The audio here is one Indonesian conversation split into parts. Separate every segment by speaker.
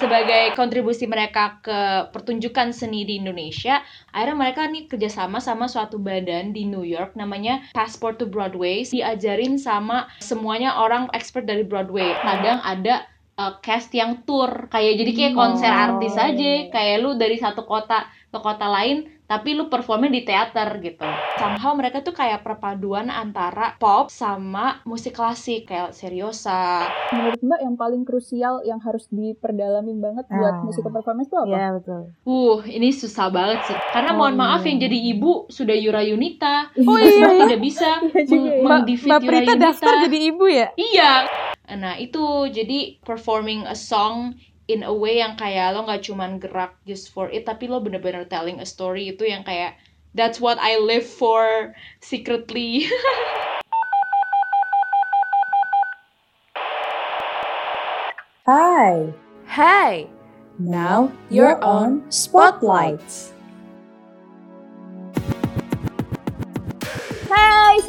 Speaker 1: sebagai kontribusi mereka ke pertunjukan seni di Indonesia, akhirnya mereka nih kerjasama sama suatu badan di New York namanya Passport to Broadway. Diajarin sama semuanya orang expert dari Broadway. Kadang ada uh, cast yang tour, kayak jadi kayak konser artis aja, kayak lu dari satu kota ke kota lain tapi lu performnya di teater gitu. Somehow mereka tuh kayak perpaduan antara pop sama musik klasik kayak seriosa.
Speaker 2: Menurut Mbak yang paling krusial yang harus diperdalamin banget ah. buat musik performance itu apa?
Speaker 3: Iya betul.
Speaker 1: Uh, ini susah banget sih. Karena oh, mohon maaf yang iya. jadi ibu sudah Yura Yunita.
Speaker 3: Oh iya, iya.
Speaker 1: tidak bisa iya meng Mbak
Speaker 3: Yura Yunita. daftar jadi ibu ya?
Speaker 1: Iya. Nah itu jadi performing a song in a way yang kayak lo nggak cuman gerak just for it tapi lo bener-bener telling a story itu yang kayak that's what I live for secretly
Speaker 4: Hi.
Speaker 3: Hi.
Speaker 4: Now you're on Spotlights.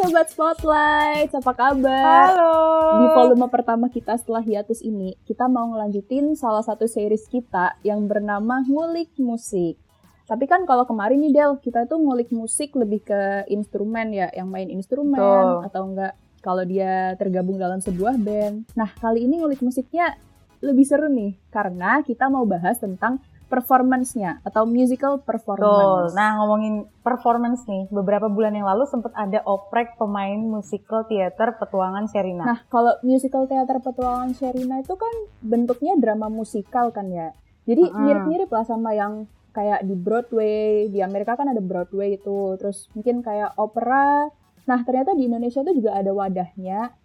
Speaker 2: Sobat Spotlight, apa kabar?
Speaker 3: Halo.
Speaker 2: Di volume pertama kita setelah hiatus ini, kita mau ngelanjutin salah satu series kita yang bernama Ngulik Musik. Tapi kan kalau kemarin nih Del, kita tuh ngulik musik lebih ke instrumen ya, yang main instrumen Betul. atau enggak kalau dia tergabung dalam sebuah band. Nah, kali ini ngulik musiknya lebih seru nih, karena kita mau bahas tentang performance-nya atau musical performance.
Speaker 3: Betul. Nah, ngomongin performance nih, beberapa bulan yang lalu sempat ada oprek pemain musical teater Petualangan Sherina.
Speaker 2: Nah, kalau musical teater Petualangan Sherina itu kan bentuknya drama musikal kan ya. Jadi mirip-mirip lah sama yang kayak di Broadway, di Amerika kan ada Broadway itu, terus mungkin kayak opera. Nah, ternyata di Indonesia itu juga ada wadahnya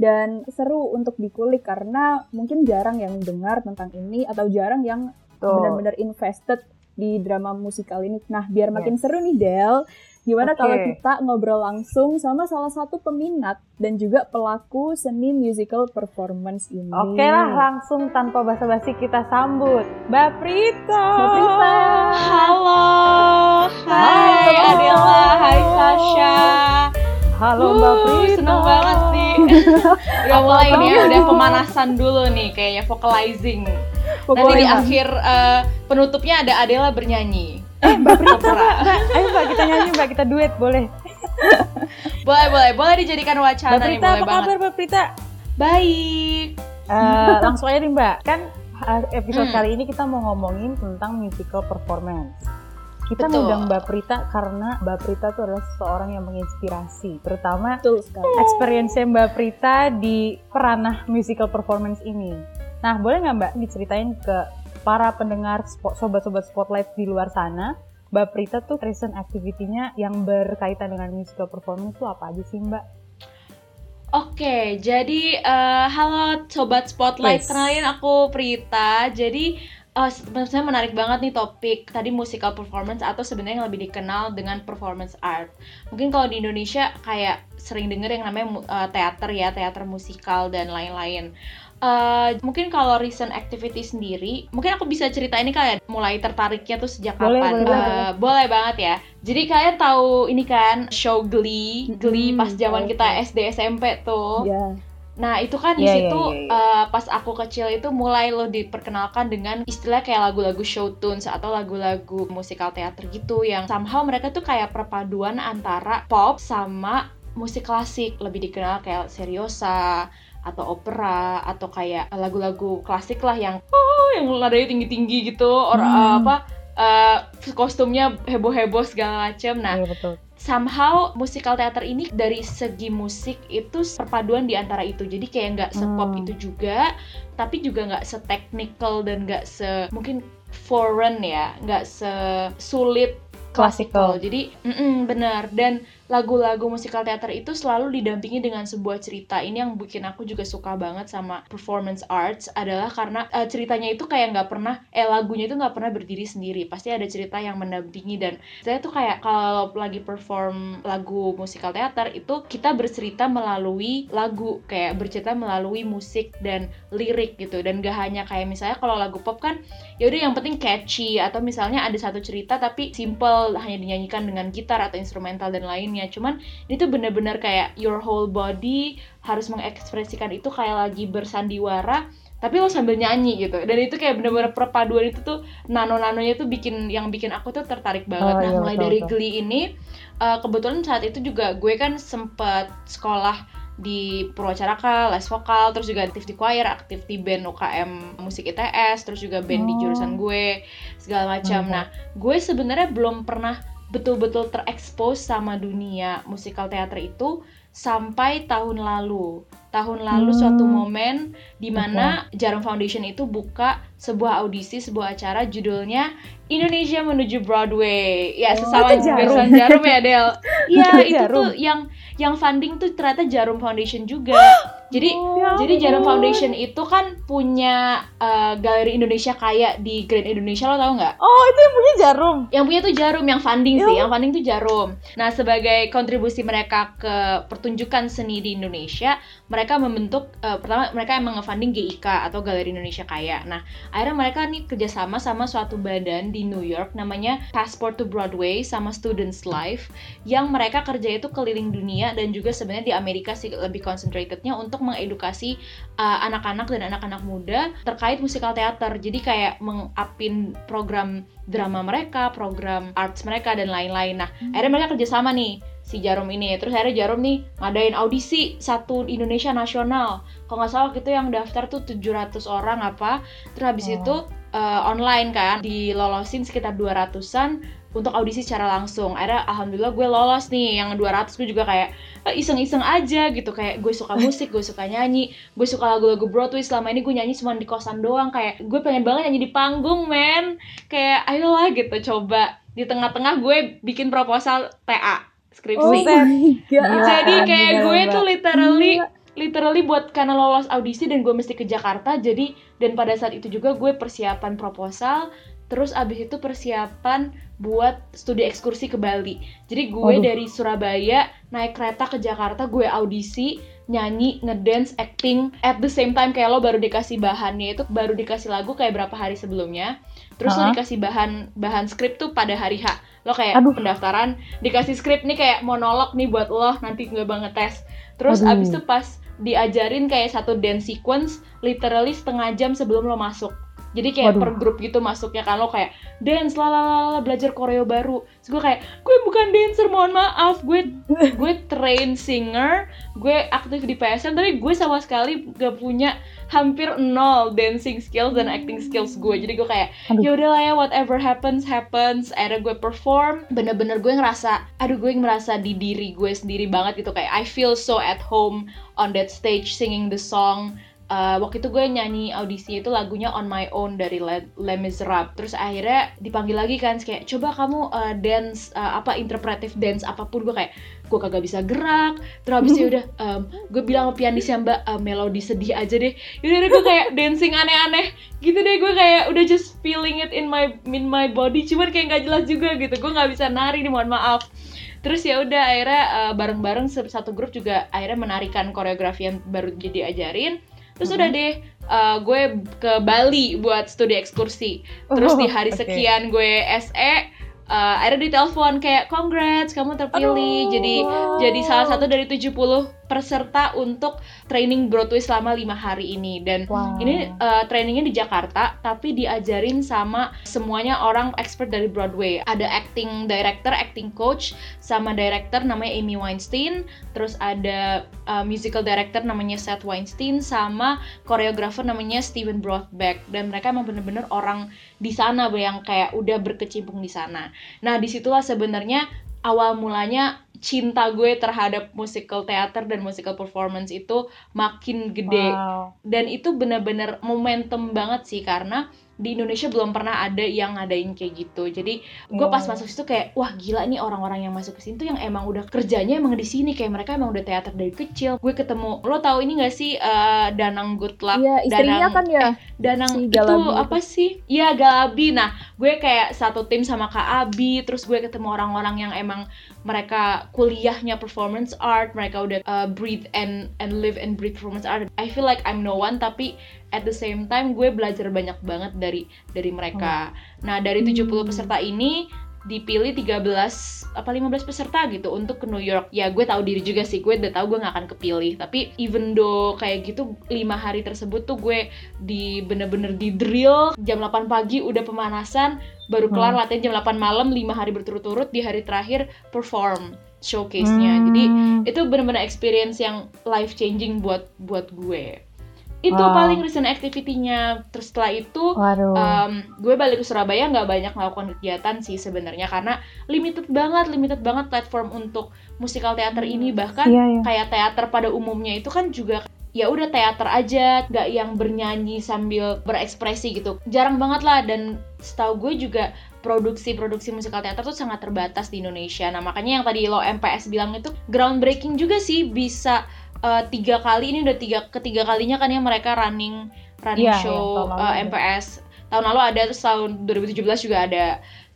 Speaker 2: dan seru untuk dikulik karena mungkin jarang yang dengar tentang ini atau jarang yang benar-benar invested di drama musikal ini. Nah, biar makin yes. seru nih Del, gimana okay. kalau kita ngobrol langsung sama salah satu peminat dan juga pelaku seni musical performance ini.
Speaker 3: Oke okay lah, langsung tanpa basa-basi kita sambut Mbak Prita.
Speaker 2: Mbak Prita.
Speaker 1: Halo. Hai Adela, hai Sasha.
Speaker 3: Halo uh, Mbak Prita.
Speaker 1: Seneng banget sih. udah mulai ini ya, udah pemanasan dulu nih kayaknya vocalizing. Nanti di akhir uh, penutupnya ada Adela bernyanyi.
Speaker 3: Eh, Mbak Prita. Ayo Mbak kita nyanyi Mbak, kita duet boleh.
Speaker 1: boleh, boleh. Boleh dijadikan wacana
Speaker 3: Mbak Prita,
Speaker 1: nih, boleh
Speaker 3: apa
Speaker 1: banget.
Speaker 3: kabar Mbak Prita?
Speaker 1: Baik.
Speaker 3: Uh, langsung aja nih Mbak. Kan episode hmm. kali ini kita mau ngomongin tentang musical performance. Kita Betul. ngundang Mbak Prita karena Mbak Prita tuh adalah seorang yang menginspirasi, terutama experience Mbak Prita di peranah musical performance ini. Nah, boleh nggak Mbak diceritain ke para pendengar sobat-sobat spotlight di luar sana, Mbak Prita tuh recent activity-nya yang berkaitan dengan musical performance itu apa aja sih Mbak?
Speaker 1: Oke, jadi uh, halo sobat spotlight, yes. kenalin aku Prita. Jadi uh, sebenarnya menarik banget nih topik tadi musical performance atau sebenarnya yang lebih dikenal dengan performance art. Mungkin kalau di Indonesia kayak sering denger yang namanya uh, teater ya, teater musikal dan lain-lain. Uh, mungkin kalau recent activity sendiri, mungkin aku bisa cerita ini kalian mulai tertariknya tuh sejak
Speaker 3: boleh,
Speaker 1: kapan?
Speaker 3: Boleh, uh, boleh.
Speaker 1: boleh banget ya. Jadi kalian tahu ini kan show Glee, Glee pas zaman kita SD SMP tuh.
Speaker 2: Yeah.
Speaker 1: Nah itu kan di yeah, situ yeah, yeah, yeah. Uh, pas aku kecil itu mulai lo diperkenalkan dengan istilah kayak lagu-lagu show tunes atau lagu-lagu musikal teater gitu yang somehow mereka tuh kayak perpaduan antara pop sama musik klasik lebih dikenal kayak seriosa atau opera atau kayak lagu-lagu klasik lah yang oh yang nadanya tinggi-tinggi gitu or hmm. uh, apa uh, kostumnya heboh-heboh segala macam nah
Speaker 3: iya, betul.
Speaker 1: somehow musikal teater ini dari segi musik itu perpaduan di antara itu jadi kayak nggak sepop hmm. itu juga tapi juga nggak seteknikal dan nggak se mungkin foreign ya nggak sesulit classical. Jadi, mm -mm, benar. Dan lagu-lagu musikal teater itu selalu didampingi dengan sebuah cerita. Ini yang bikin aku juga suka banget sama performance arts adalah karena uh, ceritanya itu kayak nggak pernah, eh lagunya itu nggak pernah berdiri sendiri. Pasti ada cerita yang mendampingi dan saya tuh kayak kalau lagi perform lagu musikal teater itu kita bercerita melalui lagu, kayak bercerita melalui musik dan lirik gitu. Dan gak hanya kayak misalnya kalau lagu pop kan, ya udah yang penting catchy atau misalnya ada satu cerita tapi simple hanya dinyanyikan dengan gitar atau instrumental dan lainnya cuman ini tuh bener-bener kayak your whole body harus mengekspresikan itu kayak lagi bersandiwara tapi lo sambil nyanyi gitu dan itu kayak bener-bener perpaduan itu tuh nano-nanonya tuh bikin yang bikin aku tuh tertarik banget
Speaker 3: Oh,
Speaker 1: nah
Speaker 3: iya,
Speaker 1: mulai
Speaker 3: betul,
Speaker 1: dari
Speaker 3: betul.
Speaker 1: Glee ini uh, kebetulan saat itu juga gue kan sempet sekolah di Purwacaraka, les vokal, terus juga aktif di choir, aktif di band UKM musik ITS, terus juga band di
Speaker 3: Oh.
Speaker 1: jurusan gue, segala macam.
Speaker 3: Mantap.
Speaker 1: Nah, gue sebenarnya belum pernah betul-betul terekspos sama dunia musikal teater itu sampai tahun lalu. Tahun lalu
Speaker 3: Hmm.
Speaker 1: suatu momen di mana Jarum Foundation itu buka sebuah audisi, sebuah acara judulnya Indonesia menuju Broadway. Ya,
Speaker 3: Oh,
Speaker 1: sesama
Speaker 3: Jarum.
Speaker 1: Jarum ya, Del. Iya,
Speaker 3: Itu
Speaker 1: itu
Speaker 3: Jarum.
Speaker 1: tuh yang yang funding tuh ternyata Jarum Foundation juga. Jadi
Speaker 3: Ya
Speaker 1: jadi Jarum. Foundation itu kan punya uh, galeri Indonesia kaya di Grand Indonesia lo tau nggak?
Speaker 3: Oh, itu yang punya jarum.
Speaker 1: Yang punya tuh Jarum, yang funding
Speaker 3: Ya.
Speaker 1: sih, yang funding tuh Jarum. Nah, sebagai kontribusi mereka ke pertunjukan seni di Indonesia, mereka membentuk uh, pertama mereka emang nge-funding GIK atau Galeri Indonesia Kaya. Nah, akhirnya mereka nih kerjasama sama suatu badan di New York namanya Passport to Broadway sama Students Life yang mereka kerja itu keliling dunia dan juga sebenarnya di Amerika sih lebih concentratednya untuk mengedukasi uh, anak-anak dan anak-anak muda terkait musikal teater. Jadi kayak mengupin program drama mereka, program arts mereka dan lain-lain. Nah, akhirnya mereka kerjasama nih si Jarum ini. Terus akhirnya Jarum nih ngadain audisi satu Indonesia nasional. Kalau nggak salah gitu yang daftar tuh 700 orang apa. Terus habis
Speaker 3: Oh.
Speaker 1: itu uh, online kan dilolosin sekitar 200-an untuk audisi secara langsung. Akhirnya alhamdulillah gue lolos nih. Yang 200 gue juga kayak eh, iseng-iseng aja gitu kayak gue suka musik, gue suka nyanyi, gue suka lagu-lagu Broadway. Selama ini gue nyanyi cuma di kosan doang kayak gue pengen banget nyanyi di panggung, men. Kayak ayolah gitu coba. Di tengah-tengah gue bikin proposal TA skripsi.
Speaker 2: Oh.
Speaker 1: Jadi
Speaker 3: Gila,
Speaker 1: kayak
Speaker 3: gila,
Speaker 1: gue tuh literally
Speaker 2: Gila.
Speaker 1: literally buat karena lolos audisi dan gue mesti ke Jakarta jadi dan pada saat itu juga gue persiapan proposal terus abis itu persiapan buat studi ekskursi ke Bali jadi gue
Speaker 3: Waduh.
Speaker 1: dari Surabaya naik kereta ke Jakarta gue audisi nyanyi ngedance acting at the same time kayak lo baru dikasih bahannya itu baru dikasih lagu kayak berapa hari sebelumnya terus lo
Speaker 3: Ha-ha.
Speaker 1: dikasih bahan bahan skrip tuh pada hari H lo kayak
Speaker 3: Aduh.
Speaker 1: pendaftaran dikasih skrip nih kayak monolog nih buat lo nanti nggak banget tes terus
Speaker 3: Aduh.
Speaker 1: abis itu pas diajarin kayak satu dance sequence literally setengah jam sebelum lo masuk jadi kayak
Speaker 3: Waduh.
Speaker 1: per grup gitu masuknya kan lo kayak dance lalala belajar koreo baru. Terus gue kayak gue bukan dancer mohon maaf. Gue gue train singer gue aktif di PSM tapi gue sama sekali gak punya hampir nol dancing skills dan acting skills gue. Jadi gue kayak ya udahlah ya whatever happens happens. Akhirnya gue perform bener-bener gue ngerasa aduh gue merasa di diri gue sendiri banget gitu. Kayak I feel so at home on that stage singing the song Uh, waktu itu gue nyanyi audisi itu lagunya On My Own dari Le- Les Miserables terus akhirnya dipanggil lagi kan kayak coba kamu uh, dance uh, apa interpretive dance apa pun. Gue kayak gue kagak bisa gerak. Terus habis itu udah um, gue bilang sama pianisnya mbak uh, melodi sedih aja deh. Yaudah gue kayak dancing aneh-aneh. Gitu deh gue kayak udah just feeling it in my in my body. Cuman kayak nggak jelas juga gitu gue nggak bisa nari nih mohon maaf. Terus ya udah akhirnya uh, bareng-bareng se- satu grup juga akhirnya menarikan koreografi yang baru jadi ajarin terus udah deh uh, gue ke Bali buat studi ekskursi terus di hari
Speaker 3: Oke.
Speaker 1: sekian gue SE uh, akhirnya ditelepon kayak congrats kamu terpilih
Speaker 3: Aduh,
Speaker 1: jadi
Speaker 3: wow.
Speaker 1: jadi salah satu dari 70 peserta untuk training Broadway selama lima hari ini. Dan
Speaker 3: Wow.
Speaker 1: ini uh, trainingnya di Jakarta tapi diajarin sama semuanya orang expert dari Broadway. Ada acting director acting coach sama director namanya Amy Weinstein terus ada uh, musical director namanya Seth Weinstein sama koreografer namanya Steven Broadbeck. Dan mereka emang bener-bener orang di sana yang kayak udah berkecimpung di sana. Nah di situlah sebenarnya awal mulanya cinta gue terhadap musical theater dan musical performance itu makin gede
Speaker 3: Wow.
Speaker 1: dan itu bener-bener momentum banget sih karena di Indonesia belum pernah ada yang ngadain kayak gitu jadi gue pas masuk situ kayak wah gila nih orang-orang yang masuk ke sini tuh yang emang udah kerjanya emang di sini kayak mereka emang udah teater dari kecil gue ketemu lo tahu ini gak sih eh, Danang Good Luck
Speaker 2: Iya, istrinya
Speaker 1: Danang-
Speaker 2: kan ya.
Speaker 1: Danang
Speaker 2: Si
Speaker 1: itu apa sih? Iya Galabi. Nah, gue kayak satu tim sama Kak Abi, terus gue ketemu orang-orang yang emang mereka kuliahnya performance art, mereka udah uh, breathe and and live and breathe performance art. I feel like I'm no one tapi at the same time gue belajar banyak banget dari dari mereka. Nah, dari 70
Speaker 2: Hmm.
Speaker 1: peserta ini dipilih 13 apa 15 peserta gitu untuk ke New York ya gue tahu diri juga sih gue udah tahu gue nggak akan kepilih tapi even though kayak gitu lima hari tersebut tuh gue di bener-bener di drill jam 8 pagi udah pemanasan baru kelar
Speaker 3: Hmm.
Speaker 1: latihan jam 8 malam lima hari berturut-turut di hari terakhir perform showcase-nya jadi
Speaker 3: Hmm.
Speaker 1: itu bener-bener experience yang life changing buat buat gue itu
Speaker 3: Wow.
Speaker 1: paling recent activity-nya terus setelah itu
Speaker 3: Waduh.
Speaker 1: um, gue balik ke Surabaya nggak banyak melakukan kegiatan sih sebenarnya karena limited banget limited banget platform untuk musikal teater ini bahkan
Speaker 3: Iya, iya.
Speaker 1: kayak teater pada umumnya itu kan juga ya udah teater aja nggak yang bernyanyi sambil berekspresi gitu jarang banget lah dan setahu gue juga produksi-produksi musikal teater tuh sangat terbatas di Indonesia nah makanya yang tadi lo MPS bilang itu groundbreaking juga sih bisa uh, tiga kali ini udah tiga ketiga kalinya kan ya mereka running running show
Speaker 3: iya, tahun lalu
Speaker 1: uh,
Speaker 3: ada.
Speaker 1: MPS tahun lalu ada terus tahun 2017 juga ada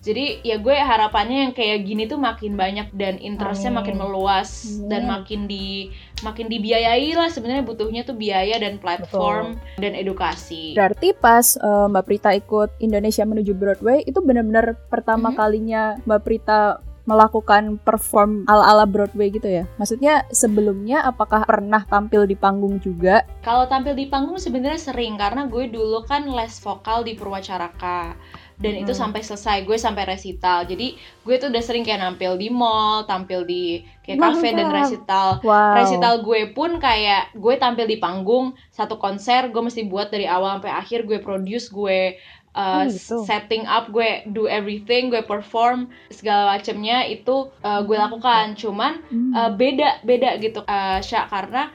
Speaker 1: jadi ya gue harapannya yang kayak gini tuh makin banyak dan interestnya
Speaker 3: Amin.
Speaker 1: makin meluas dan
Speaker 2: Amin.
Speaker 1: makin di makin dibiayai lah sebenarnya butuhnya tuh biaya dan platform dan edukasi.
Speaker 2: Berarti pas eh, Mbak Prita ikut Indonesia menuju Broadway itu benar-benar pertama
Speaker 1: Mhm.
Speaker 2: kalinya Mbak Prita melakukan perform ala-ala Broadway gitu ya. Maksudnya sebelumnya apakah pernah tampil di panggung juga?
Speaker 1: Kalau tampil di panggung sebenarnya sering karena gue dulu kan les vokal di Purwacaraka dan itu
Speaker 3: Hmm.
Speaker 1: sampai selesai gue sampai resital. Jadi gue tuh udah sering kayak nampil di mall, tampil di kayak kafe dan resital.
Speaker 2: Wow.
Speaker 1: Resital gue pun kayak gue tampil di panggung satu konser gue mesti buat dari awal sampai akhir gue produce gue uh,
Speaker 3: Oh, gitu.
Speaker 1: setting up gue do everything gue perform segala macamnya itu uh, gue lakukan cuman uh, beda beda gitu uh, Sya karena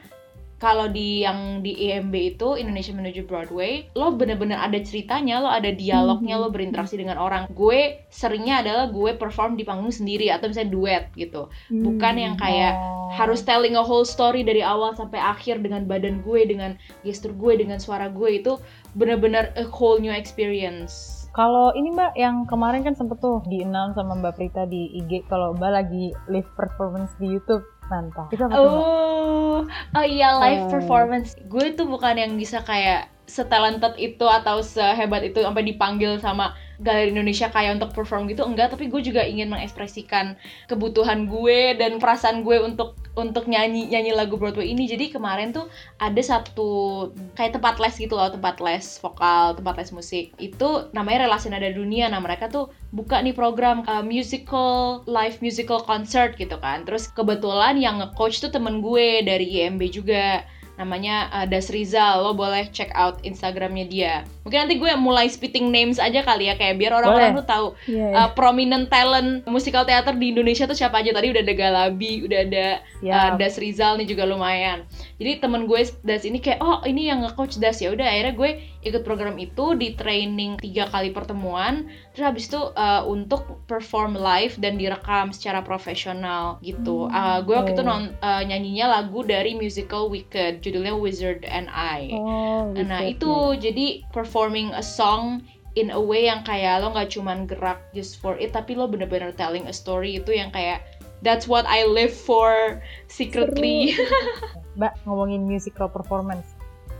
Speaker 1: kalau di yang di IMB itu Indonesia menuju Broadway lo bener-bener ada ceritanya lo ada dialognya
Speaker 2: Mhm.
Speaker 1: lo berinteraksi dengan orang gue seringnya adalah gue perform di panggung sendiri atau misalnya duet gitu
Speaker 2: Hmm.
Speaker 1: bukan yang kayak
Speaker 3: Oh.
Speaker 1: harus telling a whole story dari awal sampai akhir dengan badan gue dengan gestur gue dengan suara gue itu bener-bener a whole new experience
Speaker 3: Kalau ini Mbak yang kemarin kan sempet tuh di announce sama Mbak Prita di IG kalau Mbak lagi live performance di YouTube. Mantap. Itu apa tuh?
Speaker 1: Oh, oh iya live
Speaker 2: Oh.
Speaker 1: performance. Gue tuh bukan yang bisa kayak setalented itu atau sehebat itu sampai dipanggil sama galeri Indonesia kayak untuk perform gitu enggak, tapi gue juga ingin mengekspresikan kebutuhan gue dan perasaan gue untuk untuk nyanyi nyanyi lagu Broadway ini. Jadi kemarin tuh ada satu kayak tempat les gitu loh, tempat les vokal, tempat les musik. Itu namanya Relasi Nada Dunia. Nah, mereka tuh buka nih program uh, musical live musical concert gitu kan. Terus kebetulan yang nge-coach tuh temen gue dari IMB juga namanya uh, Das Rizal. Lo boleh check out Instagramnya dia. Mungkin nanti gue mulai spitting names aja kali ya kayak biar orang-orang tuh tahu
Speaker 2: Iya, iya.
Speaker 1: uh, prominent talent musikal teater di Indonesia tuh siapa aja. Tadi udah ada Galabi udah ada uh,
Speaker 3: Siap.
Speaker 1: Das Rizal nih juga lumayan. Jadi temen gue Das ini kayak oh ini yang nge-coach Das. Ya udah akhirnya gue ikut program itu di training tiga kali pertemuan terus habis itu uh, untuk perform live dan direkam secara profesional gitu
Speaker 2: Hmm,
Speaker 1: Uh, gue waktu itu
Speaker 3: oke.
Speaker 1: non- uh, nyanyinya lagu dari musical Wicked judulnya Wizard and I
Speaker 2: Oh,
Speaker 1: nah
Speaker 2: gitu.
Speaker 1: itu jadi performing a song in a way yang kayak lo nggak cuman gerak just for it tapi lo bener-bener telling a story itu yang kayak that's what I live for secretly
Speaker 3: Mbak ngomongin musical performance.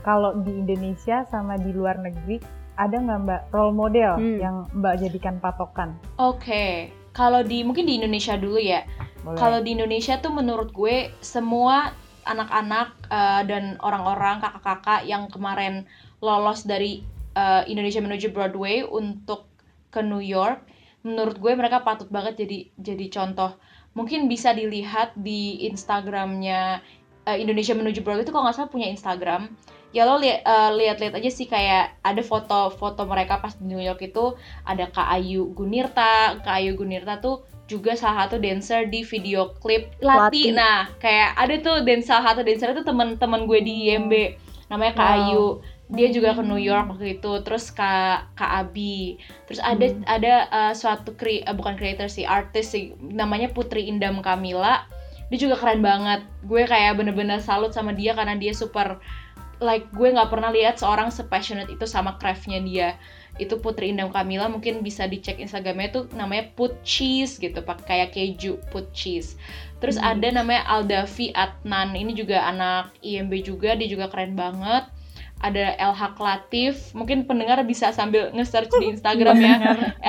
Speaker 3: Kalau di Indonesia sama di luar negeri ada nggak Mbak role model
Speaker 2: Hmm.
Speaker 3: yang Mbak jadikan patokan?
Speaker 1: Oke, kalau di mungkin di Indonesia dulu ya. Kalau di Indonesia tuh menurut gue semua anak-anak eh, dan orang-orang kakak-kakak yang kemarin lolos dari eh, Indonesia menuju Broadway untuk ke New York, menurut gue mereka patut banget jadi jadi contoh. Mungkin bisa dilihat di Instagramnya eh, Indonesia menuju Broadway itu kalau nggak salah punya Instagram. Ya lo lihat eh, lihat-lihat aja sih kayak ada foto-foto mereka pas di New York itu ada Kak Ayu Gunirta. Kak Ayu Gunirta tuh juga salah satu dancer di video klip Lati.
Speaker 2: Lati.
Speaker 1: Nah, kayak ada tuh dan salah satu dancer itu teman-teman gue di IMB. Namanya Kak
Speaker 3: Wow.
Speaker 1: Ayu. Dia juga ke New York waktu itu. Terus Kak Kak Abi. Terus ada
Speaker 2: Hmm.
Speaker 1: ada uh, suatu kre, eh, bukan creator sih, artis sih namanya Putri Indam Kamila. Dia juga keren banget. Gue kayak bener-bener salut sama dia karena dia super like gue nggak pernah lihat seorang sepassionate itu sama craftnya dia. Itu Putri Indam Kamila mungkin bisa dicek Instagramnya tuh namanya put cheese gitu pakai kayak keju put cheese. Terus ada namanya Aldavi Adnan ini juga anak IMB juga dia juga keren banget ada LH Latif mungkin pendengar bisa sambil nge-search di Instagram ya.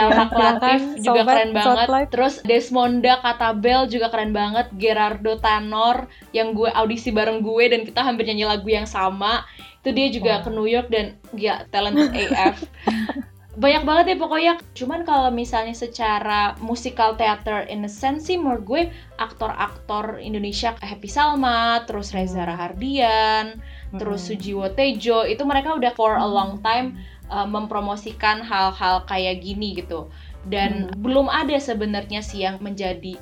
Speaker 1: LH Latif juga
Speaker 3: Sobat
Speaker 1: keren banget.
Speaker 3: Spotlight.
Speaker 1: terus Desmonda Katabel juga keren banget. Gerardo Tanor yang gue audisi bareng gue dan kita hampir nyanyi lagu yang sama. Itu dia juga
Speaker 3: Wah.
Speaker 1: ke New York dan ya talented AF banyak banget ya pokoknya. Cuman kalau misalnya secara musikal theater in a sense sih menurut gue aktor-aktor Indonesia Happy Salma terus Reza Rahardian terus Sujiwo Tejo itu mereka udah for a long time uh, mempromosikan hal-hal kayak gini gitu. Dan belum ada sebenarnya sih yang menjadi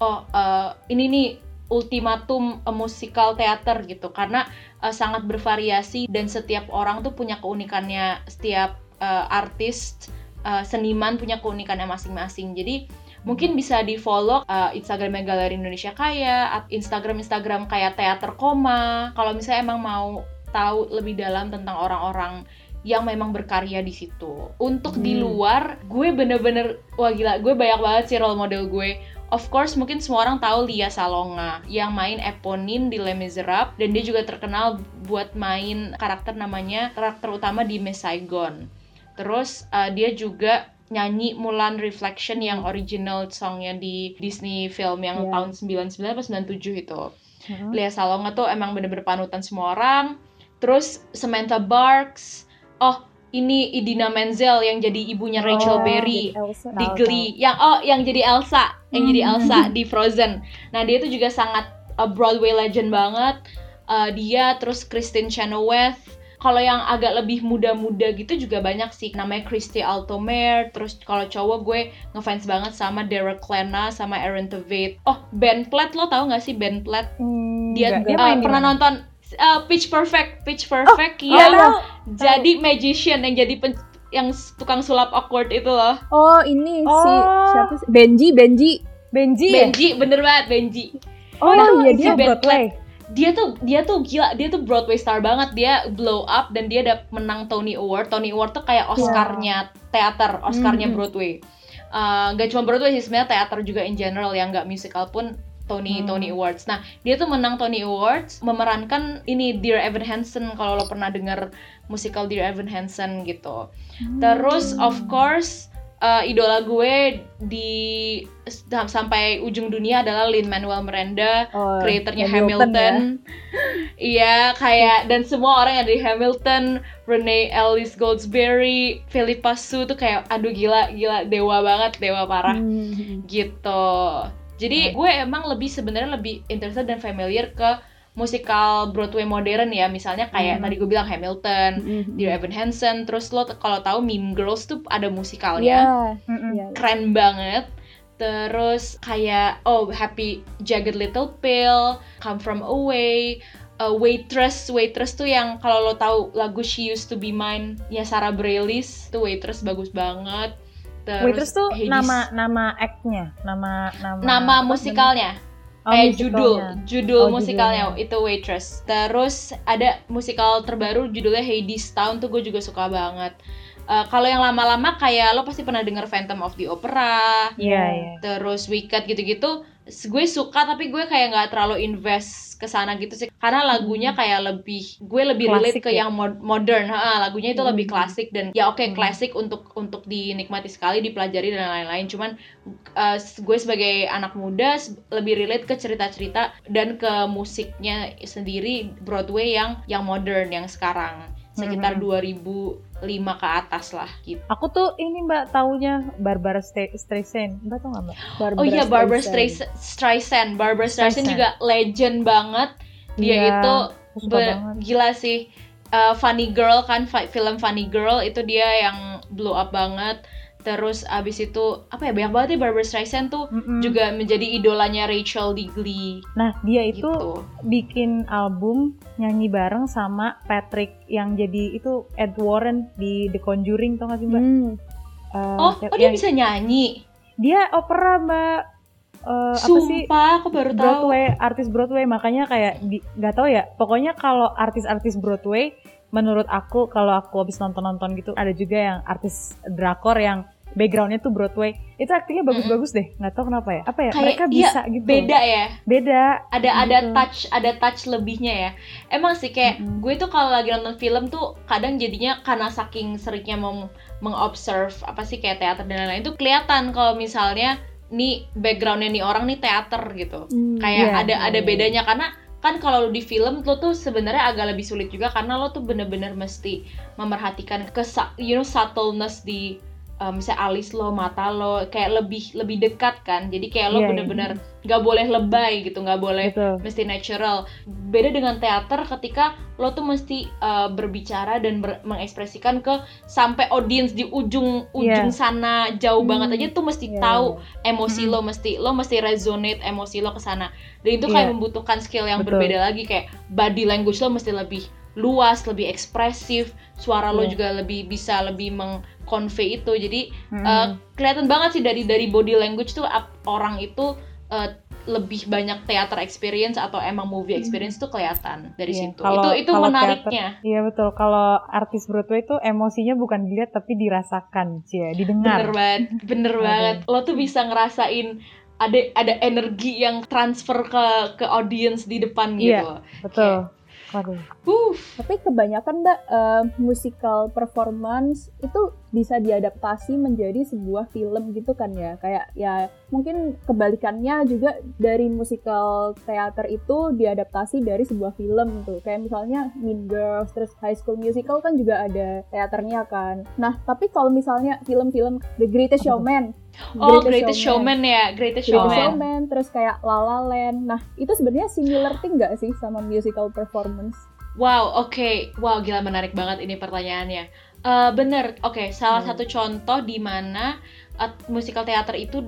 Speaker 1: oh uh, ini nih ultimatum uh, musikal teater gitu. Karena uh, sangat bervariasi dan setiap orang tuh punya keunikannya. Setiap uh, artis uh, seniman punya keunikannya masing-masing. Jadi mungkin bisa di follow uh, Instagramnya Galeri Indonesia Kaya, Instagram Instagram kayak Teater Koma. Kalau misalnya emang mau tahu lebih dalam tentang orang-orang yang memang berkarya di situ. Untuk di
Speaker 3: Hmm.
Speaker 1: luar, gue bener-bener wah gila, gue banyak banget sih role model gue. Of course, mungkin semua orang tahu Lia Salonga yang main Eponine di Les Miserables dan dia juga terkenal buat main karakter namanya karakter utama di Miss Saigon. Terus uh, dia juga nyanyi Mulan Reflection yang original songnya di Disney film yang
Speaker 2: Iya.
Speaker 1: tahun 99 atau 97 itu.
Speaker 3: Mhm.
Speaker 1: Lea Salonga tuh emang bener-bener panutan semua orang. Terus Samantha Barks. Oh, ini Idina Menzel yang jadi ibunya Rachel
Speaker 2: Oh,
Speaker 1: Berry
Speaker 2: jadi Elsa.
Speaker 1: di
Speaker 3: Tahu,
Speaker 1: Glee. Yang oh, yang jadi Elsa, yang jadi
Speaker 2: Hmm.
Speaker 1: Elsa di Frozen. Nah, dia itu juga sangat uh, Broadway legend banget. Uh, dia terus Kristen Chenoweth. Kalau yang agak lebih muda-muda gitu juga banyak sih. Namanya Christy Altomare. Terus kalau cowok gue ngefans banget sama Derek Klena sama Aaron Tveit. Oh, Ben Platt lo tau gak sih Ben Platt?
Speaker 3: Hmm,
Speaker 1: Dia,
Speaker 3: nggak. dia
Speaker 1: uh, pernah
Speaker 3: mana?
Speaker 1: nonton uh, Pitch Perfect. Pitch Perfect
Speaker 3: Oh,
Speaker 1: yang
Speaker 3: tahu.
Speaker 1: jadi magician yang jadi pen- yang tukang sulap awkward itu loh.
Speaker 2: Oh, ini si
Speaker 3: Oh.
Speaker 2: siapa sih? Benji, Benji.
Speaker 3: Benji ya?
Speaker 1: Benji, bener banget Benji.
Speaker 3: Oh,
Speaker 2: Nah,
Speaker 3: iya
Speaker 2: iya,
Speaker 3: dia
Speaker 1: si Ben
Speaker 3: Broadway.
Speaker 1: Dia tuh dia tuh gila dia tuh Broadway star banget. Dia blow up dan dia udah menang Tony Award. Tony Award tuh kayak Oscarnya teater Oscarnya
Speaker 2: Mhm.
Speaker 1: Broadway. Uh, gak cuma Broadway sih sebenarnya teater juga in general yang nggak musical pun Tony
Speaker 3: Hmm.
Speaker 1: Tony Awards. Nah dia tuh menang Tony Awards memerankan ini Dear Evan Hansen kalau lo pernah dengar musikal Dear Evan Hansen gitu. Terus of course uh, idola gue di sam- sampai ujung dunia adalah Lin Manuel Miranda
Speaker 2: Oh,
Speaker 1: kreatornya
Speaker 2: Hamilton
Speaker 1: Hamilton. Iya, kayak dan semua orang yang dari Hamilton, Renee Ellis Goldsberry, Philippa Sue tuh kayak aduh gila gila dewa banget, dewa parah
Speaker 2: Hmm.
Speaker 1: gitu. Jadi gue emang lebih sebenarnya lebih interested dan familiar ke musikal Broadway modern ya, misalnya kayak
Speaker 2: Hmm.
Speaker 1: tadi gue bilang Hamilton,
Speaker 2: Hmm.
Speaker 1: Dear Evan Hansen, terus lo kalau tahu Mean Girls tuh ada musikalnya
Speaker 3: Mm-mm.
Speaker 2: iya.
Speaker 1: keren banget. Terus kayak oh Happy Jagged Little Pill, Come From Away, uh, Waitress, Waitress tuh yang kalau lo tahu lagu She Used to Be Mine ya Sarah Bareilles tuh Waitress bagus banget. Terus
Speaker 3: Waitress tuh
Speaker 1: Hades-
Speaker 3: nama nama act-nya, nama nama
Speaker 1: nama musikalnya
Speaker 3: namanya? Oh,
Speaker 1: kayak
Speaker 3: musikalnya.
Speaker 1: judul judul
Speaker 3: Oh,
Speaker 1: musikalnya
Speaker 3: judulnya.
Speaker 1: itu Waitress. Terus ada musikal terbaru judulnya Hades Town tuh gue juga suka banget. Uh, kalau yang lama-lama kayak lo pasti pernah denger Phantom of the Opera,
Speaker 3: Iya, iya.
Speaker 1: terus Wicked gitu-gitu gue suka tapi gue kayak nggak terlalu invest ke sana gitu sih karena lagunya kayak lebih gue lebih relate
Speaker 3: Klasik
Speaker 1: ke
Speaker 3: ya?
Speaker 1: yang mod- modern ha, lagunya itu lebih
Speaker 2: Hmm.
Speaker 1: klasik dan ya oke
Speaker 3: Hmm.
Speaker 1: klasik untuk untuk dinikmati sekali dipelajari dan lain-lain cuman uh, gue sebagai anak muda lebih relate ke cerita-cerita dan ke musiknya sendiri Broadway yang yang modern yang sekarang sekitar
Speaker 3: Hmm.
Speaker 1: 2005 ke atas lah gitu
Speaker 3: Aku tuh ini Mbak taunya Barbara Streisand. Mbak tau gak Mbak?
Speaker 2: Barbara
Speaker 1: Oh iya Barbara
Speaker 2: Streisand.
Speaker 1: Streisand. Barbara Streisand
Speaker 3: Streisand.
Speaker 1: juga legend banget. Dia
Speaker 3: Iya,
Speaker 1: itu
Speaker 3: banget.
Speaker 1: gila sih. Uh, Funny Girl kan fi- film Funny Girl itu dia yang blow up banget. Terus abis itu apa ya banyak banget ya Barbara Streisand tuh
Speaker 3: Mm-mm.
Speaker 1: juga menjadi idolanya Rachel di Glee
Speaker 3: Nah, dia itu
Speaker 1: gitu.
Speaker 3: bikin album nyanyi bareng sama Patrick yang jadi itu Ed Warren di The Conjuring tau gak sih Mbak?
Speaker 2: Hmm.
Speaker 3: Eh,
Speaker 1: Oh, oh dia
Speaker 3: yang-
Speaker 1: bisa nyanyi.
Speaker 3: dia opera Mbak. Eh, apa sih?
Speaker 1: Sumpah, aku baru tahu.
Speaker 3: Broadway, artis Broadway makanya kayak nggak tahu ya. Pokoknya kalau artis-artis Broadway, menurut aku kalau aku habis nonton-nonton gitu ada juga yang artis drakor yang backgroundnya tuh Broadway. Itu aktingnya bagus-bagus deh. Nggak tahu kenapa ya. Apa ya?
Speaker 1: Kayak-
Speaker 3: mereka
Speaker 1: iya,
Speaker 3: bisa gitu.
Speaker 1: beda ya.
Speaker 3: Beda.
Speaker 1: Ada ada
Speaker 3: Gitu.
Speaker 1: touch ada touch lebihnya ya. Emang sih kayak
Speaker 3: Mm-mm.
Speaker 1: gue tuh kalau lagi nonton film tuh kadang jadinya karena saking seringnya meng mengobserve apa sih kayak teater dan lain-lain itu kelihatan kalau misalnya nih backgroundnya nih orang nih teater gitu.
Speaker 2: Hmm,
Speaker 1: kayak
Speaker 3: Iya.
Speaker 1: ada ada bedanya. Karena kan kalau di film lo tuh sebenarnya agak lebih sulit juga karena lo tuh bener-bener mesti memerhatikan ke you know subtleness di uh, misalnya alis lo mata lo kayak lebih lebih dekat kan jadi kayak lo
Speaker 3: Iya, iya.
Speaker 1: bener-bener nggak boleh lebay gitu nggak boleh
Speaker 3: gitu
Speaker 1: mesti natural. Beda dengan teater ketika lo tuh mesti uh, berbicara dan ber- mengekspresikan ke sampai audiens di ujung ujung
Speaker 3: Iya.
Speaker 1: sana jauh
Speaker 2: Hmm,
Speaker 1: banget aja tuh mesti
Speaker 2: Iya,
Speaker 1: tahu
Speaker 2: iya.
Speaker 1: emosi
Speaker 3: Mhm.
Speaker 1: lo mesti lo mesti resonate emosi lo ke sana. Dan itu kayak
Speaker 3: Iya.
Speaker 1: membutuhkan skill yang
Speaker 3: Betul.
Speaker 1: berbeda lagi kayak body language lo mesti lebih luas, lebih ekspresif, suara lo
Speaker 3: Iya.
Speaker 1: juga lebih bisa lebih meng-convey itu. Jadi
Speaker 3: Mm-mm.
Speaker 1: Uh, kelihatan banget sih dari dari body language tuh orang itu uh, lebih banyak theater experience atau emang movie experience tuh kelihatan dari
Speaker 3: Iya,
Speaker 1: situ.
Speaker 3: kalau-
Speaker 1: itu itu menariknya.
Speaker 3: Iya betul. Kalau artis Broadway itu emosinya bukan dilihat tapi dirasakan, cie,
Speaker 1: Bener
Speaker 3: didengar.
Speaker 1: banget, bener banget. Lo tuh bisa ngerasain ada ada energi yang transfer ke ke audience di depan
Speaker 3: Iya.
Speaker 1: gitu.
Speaker 3: Betul. Waduh.
Speaker 1: Uh,
Speaker 2: Tapi kebanyakan mbak eh, musical performance itu bisa diadaptasi menjadi sebuah film gitu kan ya? Kayak ya mungkin kebalikannya juga dari musical teater itu diadaptasi dari sebuah film tuh kayak misalnya Mean Girls terus High School Musical kan juga ada teaternya kan. Nah tapi kalau misalnya film-film The Greatest Showman
Speaker 1: oh, Greatest Showman ya, Greatest
Speaker 2: Greatest
Speaker 1: Showman.
Speaker 2: Showman, terus kayak La La Land. Nah, itu sebenarnya similar thing nggak sih sama musical performance?
Speaker 1: Wow, oke. Wow, gila menarik banget ini pertanyaannya. Eh bener, oke. Salah
Speaker 2: Hmm.
Speaker 1: satu contoh di mana eh, musical teater itu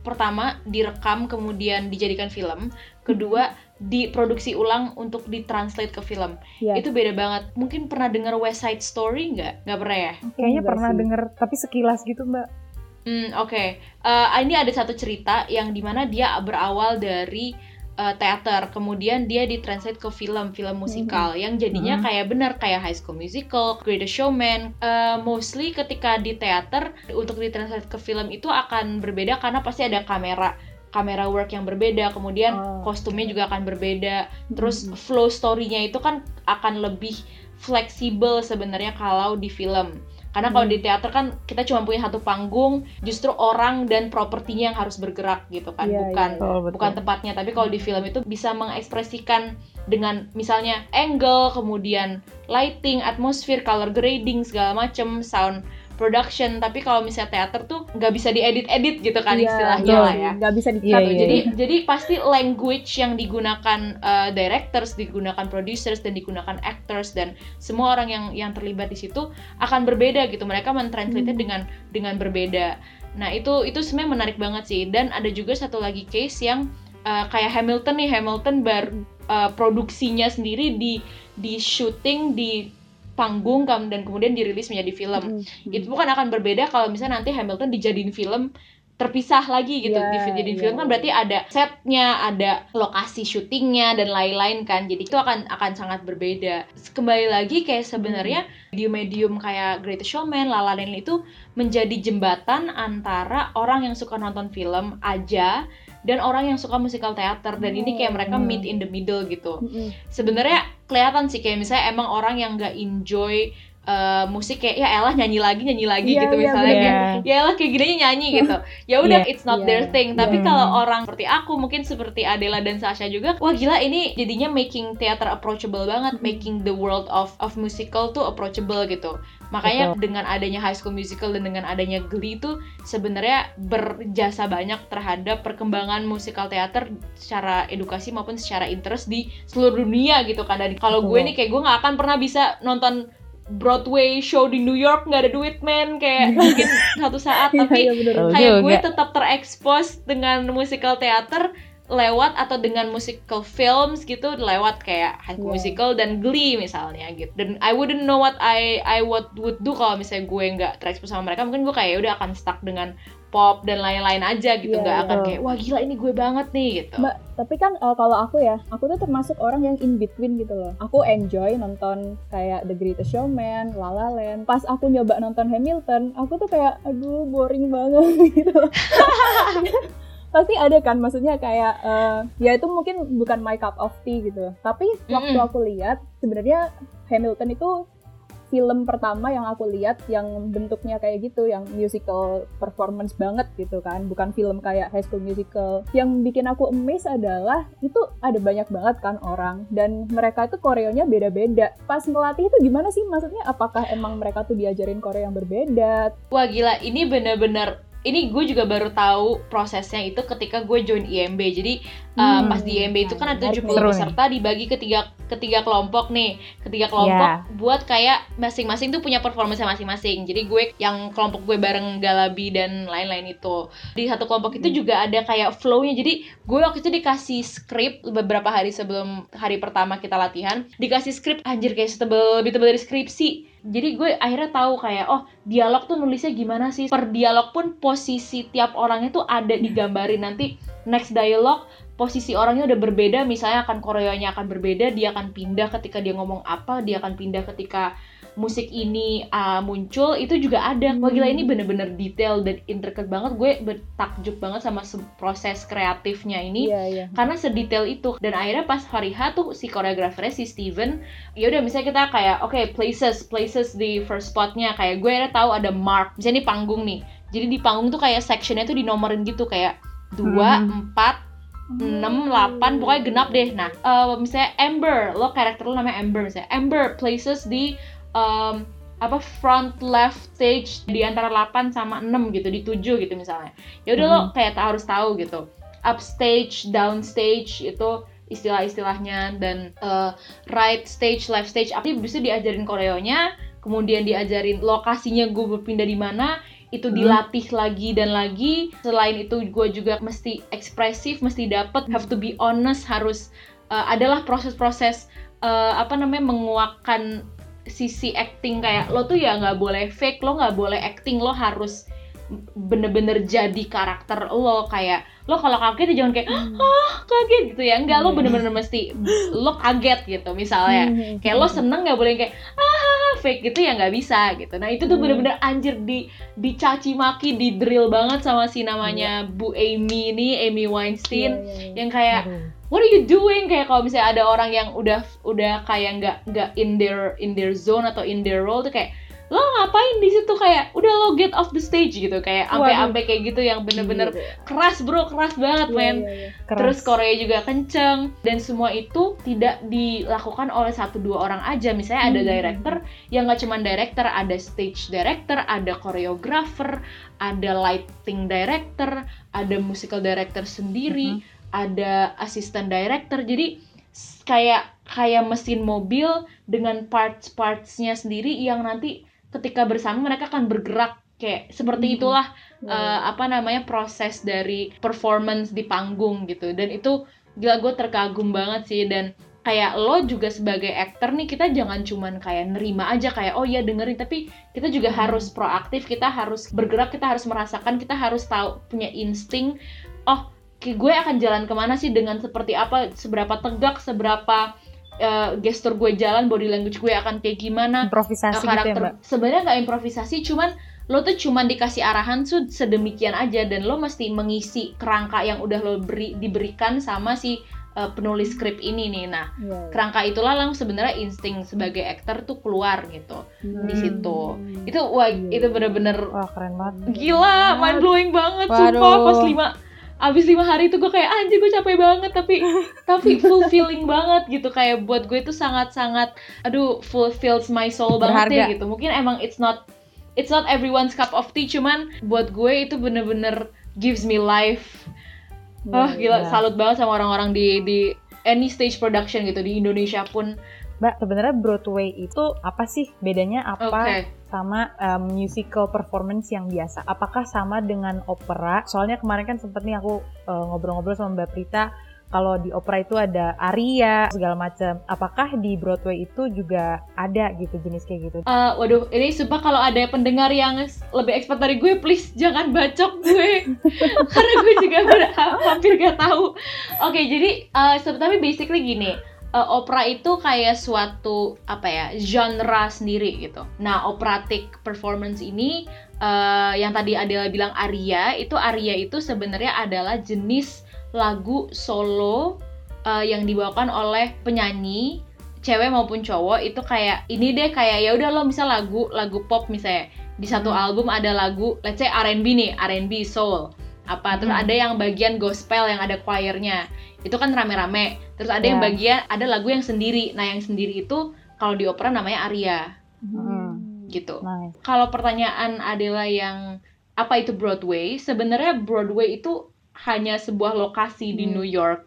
Speaker 1: pertama direkam kemudian dijadikan film, kedua diproduksi ulang untuk ditranslate ke film.
Speaker 2: Iya.
Speaker 1: Itu beda banget. Mungkin pernah dengar West Side Story nggak? Nggak pernah ya?
Speaker 3: Kayaknya pernah
Speaker 2: sih.
Speaker 3: denger tapi sekilas gitu, Mbak.
Speaker 1: Hmm, oke. Eh, ini ada satu cerita yang di mana dia berawal dari eh, teater, kemudian dia ditranslate ke film, film musikal, yang jadinya
Speaker 3: Mhm.
Speaker 1: kayak bener kayak High School Musical, Greatest Showman. Eh, mostly ketika di teater untuk ditranslate ke film itu akan berbeda karena pasti ada kamera kamera work yang berbeda, kemudian
Speaker 2: Oh.
Speaker 1: kostumnya juga akan berbeda. Terus flow story-nya itu kan akan lebih fleksibel sebenarnya kalau di film. Karena kalau
Speaker 2: Hmm.
Speaker 1: di teater kan kita cuma punya satu panggung, justru orang dan propertinya yang harus bergerak gitu kan,
Speaker 2: Iya,
Speaker 1: bukan
Speaker 2: iya,
Speaker 3: Betul, betul.
Speaker 1: bukan tempatnya. Tapi kalau di film itu bisa mengekspresikan dengan misalnya angle, kemudian lighting, atmosfer, color grading segala macem, sound production. Tapi kalau misalnya teater tuh nggak bisa diedit-edit gitu kan
Speaker 2: Iya,
Speaker 1: istilahnya
Speaker 2: betul.
Speaker 1: lah ya.
Speaker 2: Nggak bisa di
Speaker 3: Iya,
Speaker 1: Gitu.
Speaker 3: iya,
Speaker 1: jadi jadi pasti language yang digunakan uh, directors, digunakan producers dan digunakan actors dan semua orang yang yang terlibat di situ akan berbeda gitu. Mereka mentranslate
Speaker 2: Hmm.
Speaker 1: dengan dengan berbeda. Nah, itu itu sebenarnya menarik banget sih. Dan ada juga satu lagi case yang uh, kayak Hamilton nih, Hamilton bar uh, produksinya sendiri di di syuting di panggung dan kemudian dirilis menjadi film.
Speaker 2: Mm-mm.
Speaker 1: itu bukan akan berbeda kalau misalnya nanti Hamilton dijadiin film terpisah lagi gitu.
Speaker 2: Iya,
Speaker 1: dijadiin
Speaker 2: iya,
Speaker 1: film kan berarti ada setnya ada lokasi syutingnya dan lain-lain kan. Jadi itu akan akan sangat berbeda. Kembali lagi kayak sebenarnya medium-medium kayak Greatest Showman, La La Land itu menjadi jembatan antara orang yang suka nonton film aja dan orang yang suka musikal teater. Dan ini kayak mereka
Speaker 3: Hmm.
Speaker 1: meet in the middle gitu.
Speaker 2: Mm-mm.
Speaker 1: sebenarnya kelihatan sih kayak misalnya emang orang yang nggak enjoy uh, musik kayak ya elah nyanyi lagi nyanyi lagi
Speaker 2: Iya,
Speaker 1: gitu
Speaker 2: iya,
Speaker 1: misalnya
Speaker 3: bener.
Speaker 1: kayak ya elah kayak gini nyanyi gitu ya udah
Speaker 3: Iya.
Speaker 1: it's not
Speaker 2: Iya,
Speaker 1: their thing tapi
Speaker 3: iya.
Speaker 1: kalau orang seperti aku mungkin seperti Adela dan Sasha juga wah gila ini jadinya making theater approachable banget making the world of of musical tuh approachable gitu makanya dengan adanya High School Musical dan dengan adanya Glee itu sebenarnya berjasa banyak terhadap perkembangan musikal teater secara edukasi maupun secara interest di seluruh dunia gitu kan dan kalau gue
Speaker 3: Betul.
Speaker 1: nih kayak gue nggak akan pernah bisa nonton Broadway show di New York nggak ada duit men kayak mungkin satu saat
Speaker 2: Iya,
Speaker 1: tapi
Speaker 2: bener.
Speaker 3: Oh,
Speaker 1: kayak gue tetap terekspos dengan musikal teater lewat atau dengan musical films gitu lewat kayak High School
Speaker 2: Yeah.
Speaker 1: Musical dan Glee misalnya gitu dan I wouldn't know what I I would would do kalau misalnya gue nggak terekspos sama mereka mungkin gue kayak "Ya udah akan stuck dengan pop dan lain-lain aja gitu
Speaker 2: Iya,
Speaker 1: nggak akan
Speaker 3: betul.
Speaker 1: kayak wah gila ini gue banget nih gitu
Speaker 2: Mbak, tapi kan eh, kalau aku ya, aku tuh termasuk orang yang in between gitu loh. Aku enjoy nonton kayak The Greatest Showman, La La Land. Pas aku nyoba nonton Hamilton, aku tuh kayak aduh boring banget gitu. Pasti ada kan maksudnya kayak eh, ya itu mungkin bukan my cup of tea gitu. Tapi waktu
Speaker 1: Mm-mm.
Speaker 2: aku lihat sebenarnya Hamilton itu film pertama yang aku lihat yang bentuknya kayak gitu, yang musical performance banget gitu kan, bukan film kayak High School Musical. Yang bikin aku amazed adalah itu ada banyak banget kan orang dan mereka itu koreonya beda-beda. Pas ngelatih itu gimana sih? Maksudnya apakah emang mereka tuh diajarin koreo yang berbeda?
Speaker 1: Wah gila, ini bener-bener ini gue juga baru tahu prosesnya itu ketika gue join IMB. Jadi uh,
Speaker 2: Hmm,
Speaker 1: pas di IMB itu kan ada
Speaker 2: menarik
Speaker 1: 70
Speaker 3: nih. Seru nih.
Speaker 1: peserta dibagi ketiga ketiga kelompok nih. Ketiga kelompok buat kayak masing-masing tuh punya performance masing-masing. Jadi gue yang kelompok gue bareng Galabi dan lain-lain itu. Di satu kelompok itu juga ada kayak flow-nya. Jadi gue waktu itu dikasih skrip beberapa hari sebelum hari pertama kita latihan, dikasih skrip anjir kayak setebel lebih tebel dari skripsi jadi gue akhirnya tahu kayak oh dialog tuh nulisnya gimana sih? Per dialog pun posisi tiap orangnya tuh ada digambarin. Nanti next dialog posisi orangnya udah berbeda. Misalnya akan koreonya akan berbeda dia akan pindah ketika dia ngomong apa dia akan pindah ketika musik ini uh, muncul itu juga ada. Wah gila ini bener-bener detail dan intricate banget. Gue bertakjub banget sama se- proses kreatifnya ini.
Speaker 2: Iya, iya.
Speaker 1: karena sedetail itu. Dan akhirnya pas hari H tuh si koreografernya si Steven ya udah misalnya kita kayak oke places places di first spotnya. Kayak gue akhirnya tahu ada mark. Misalnya ini panggung nih. Jadi di panggung tuh kayak sectionnya tuh dinomorin gitu kayak dua empat enam delapan pokoknya genap deh. Nah eh, misalnya Amber lo karakter lo namanya Amber misalnya. Amber places di em, apa front left stage di antara 8 sama 6 gitu di 7 gitu misalnya. Ya udah lo kayak harus tahu gitu. Upstage downstage itu istilah-istilahnya dan eh, right stage left stage apa bisa diajarin koreonya kemudian diajarin lokasinya gue berpindah di mana itu dilatih lagi dan lagi. Selain itu gue juga mesti ekspresif mesti dapet have to be honest harus eh, adalah proses-proses eh, apa namanya menguakkan sisi acting kayak lo tuh ya nggak boleh fake lo nggak boleh acting lo harus bener-bener jadi karakter lo. Kayak lo kalau kaget ya jangan kayak ah kaget gitu ya. Enggak lo bener-bener mesti lo kaget gitu misalnya.
Speaker 2: Hmm,
Speaker 1: kayak lo seneng nggak boleh kayak ah fake gitu ya nggak bisa gitu. Nah itu tuh bener-bener anjir di dicaci maki di drill banget sama si namanya Bu Amy ini Amy Weinstein.
Speaker 2: Iya, iya, iya.
Speaker 1: yang kayak. What are you doing kayak kalau misalnya ada orang yang udah udah kayak nggak nggak in their in their zone atau in their role tuh kayak lo ngapain di situ kayak udah lo get off the stage gitu kayak
Speaker 2: Waduh.
Speaker 1: sampai kayak gitu yang bener-bener keras bro keras banget
Speaker 2: Iya,
Speaker 1: men
Speaker 2: iya.
Speaker 3: Keras.
Speaker 1: Terus Korea juga kenceng dan semua itu tidak dilakukan oleh satu dua orang aja. Misalnya ada
Speaker 2: Hmm.
Speaker 1: director yang nggak cuman director, ada stage director, ada choreographer, ada lighting director, ada musical director sendiri, ada assistant director. Jadi kayak kayak mesin mobil dengan parts-partsnya sendiri yang nanti ketika bersama mereka akan bergerak. Kayak seperti itulah eh, apa namanya proses dari performance di panggung gitu. Dan itu gila gue terkagum banget sih. Dan kayak lo juga sebagai aktor nih kita jangan cuman kayak nerima aja kayak oh ya dengerin. Tapi kita juga harus proaktif kita harus bergerak kita harus merasakan kita harus tahu punya insting oh gue akan jalan ke mana sih dengan seperti apa seberapa tegak seberapa eh, gestur gue jalan body language gue akan kayak gimana
Speaker 3: improvisasi
Speaker 1: uh,
Speaker 3: gitu ya
Speaker 1: karakter
Speaker 3: mbak
Speaker 1: sebenarnya nggak improvisasi cuman lo tuh cuman dikasih arahan tuh sedemikian aja dan lo mesti mengisi kerangka yang udah lo beri diberikan sama si uh, penulis skrip ini nih nah
Speaker 2: Iya, iya.
Speaker 1: kerangka itulah lang sebenarnya insting sebagai aktor tuh keluar gitu di
Speaker 2: Hmm.
Speaker 1: situ itu wah itu bener-bener
Speaker 3: wah keren banget
Speaker 1: gila mind blowing banget
Speaker 3: Waduh.
Speaker 1: sumpah pas lima abis lima hari itu gue kayak anjir gue capek banget tapi tapi fulfilling banget gitu kayak buat gue itu sangat sangat aduh fulfills my soul banget deh
Speaker 3: Berharga.
Speaker 1: gitu mungkin emang it's not it's not everyone's cup of tea cuman buat gue itu bener-bener gives me life oh gila
Speaker 3: iya.
Speaker 1: salut banget sama orang-orang di di any stage production gitu di Indonesia pun
Speaker 3: Mbak, sebenarnya Broadway itu apa sih? Bedanya apa
Speaker 1: Oke.
Speaker 3: sama um, musical performance yang biasa? Apakah sama dengan opera? Soalnya kemarin kan sempet nih aku uh, ngobrol-ngobrol sama Mbak Prita, kalau di opera itu ada aria segala macam. Apakah di Broadway itu juga ada gitu jenis kayak gitu?
Speaker 1: Eh, waduh, ini sumpah kalau ada pendengar yang lebih expert dari gue, please jangan bacok gue, karena gue juga ber- hampir gak tahu. Oke, jadi eh, se- tapi basically gini, eh, opera itu kayak suatu apa ya genre sendiri gitu. Nah, operatic performance ini eh, yang tadi Adela bilang aria, itu aria itu sebenarnya adalah jenis lagu solo eh, yang dibawakan oleh penyanyi cewek maupun cowok itu kayak ini deh kayak ya udah lo misal lagu lagu pop misalnya di satu
Speaker 3: Hmm.
Speaker 1: album ada lagu let's say R&B nih R&B soul apa terus
Speaker 3: Hmm.
Speaker 1: ada yang bagian gospel yang ada choirnya itu kan rame-rame terus ada yang
Speaker 3: Ya.
Speaker 1: bagian ada lagu yang sendiri nah yang sendiri itu kalau di opera namanya aria
Speaker 3: Hmm.
Speaker 1: gitu
Speaker 3: Nice.
Speaker 1: kalau pertanyaan Adela yang apa itu Broadway sebenarnya Broadway itu hanya sebuah lokasi di
Speaker 2: Hmm.
Speaker 1: New York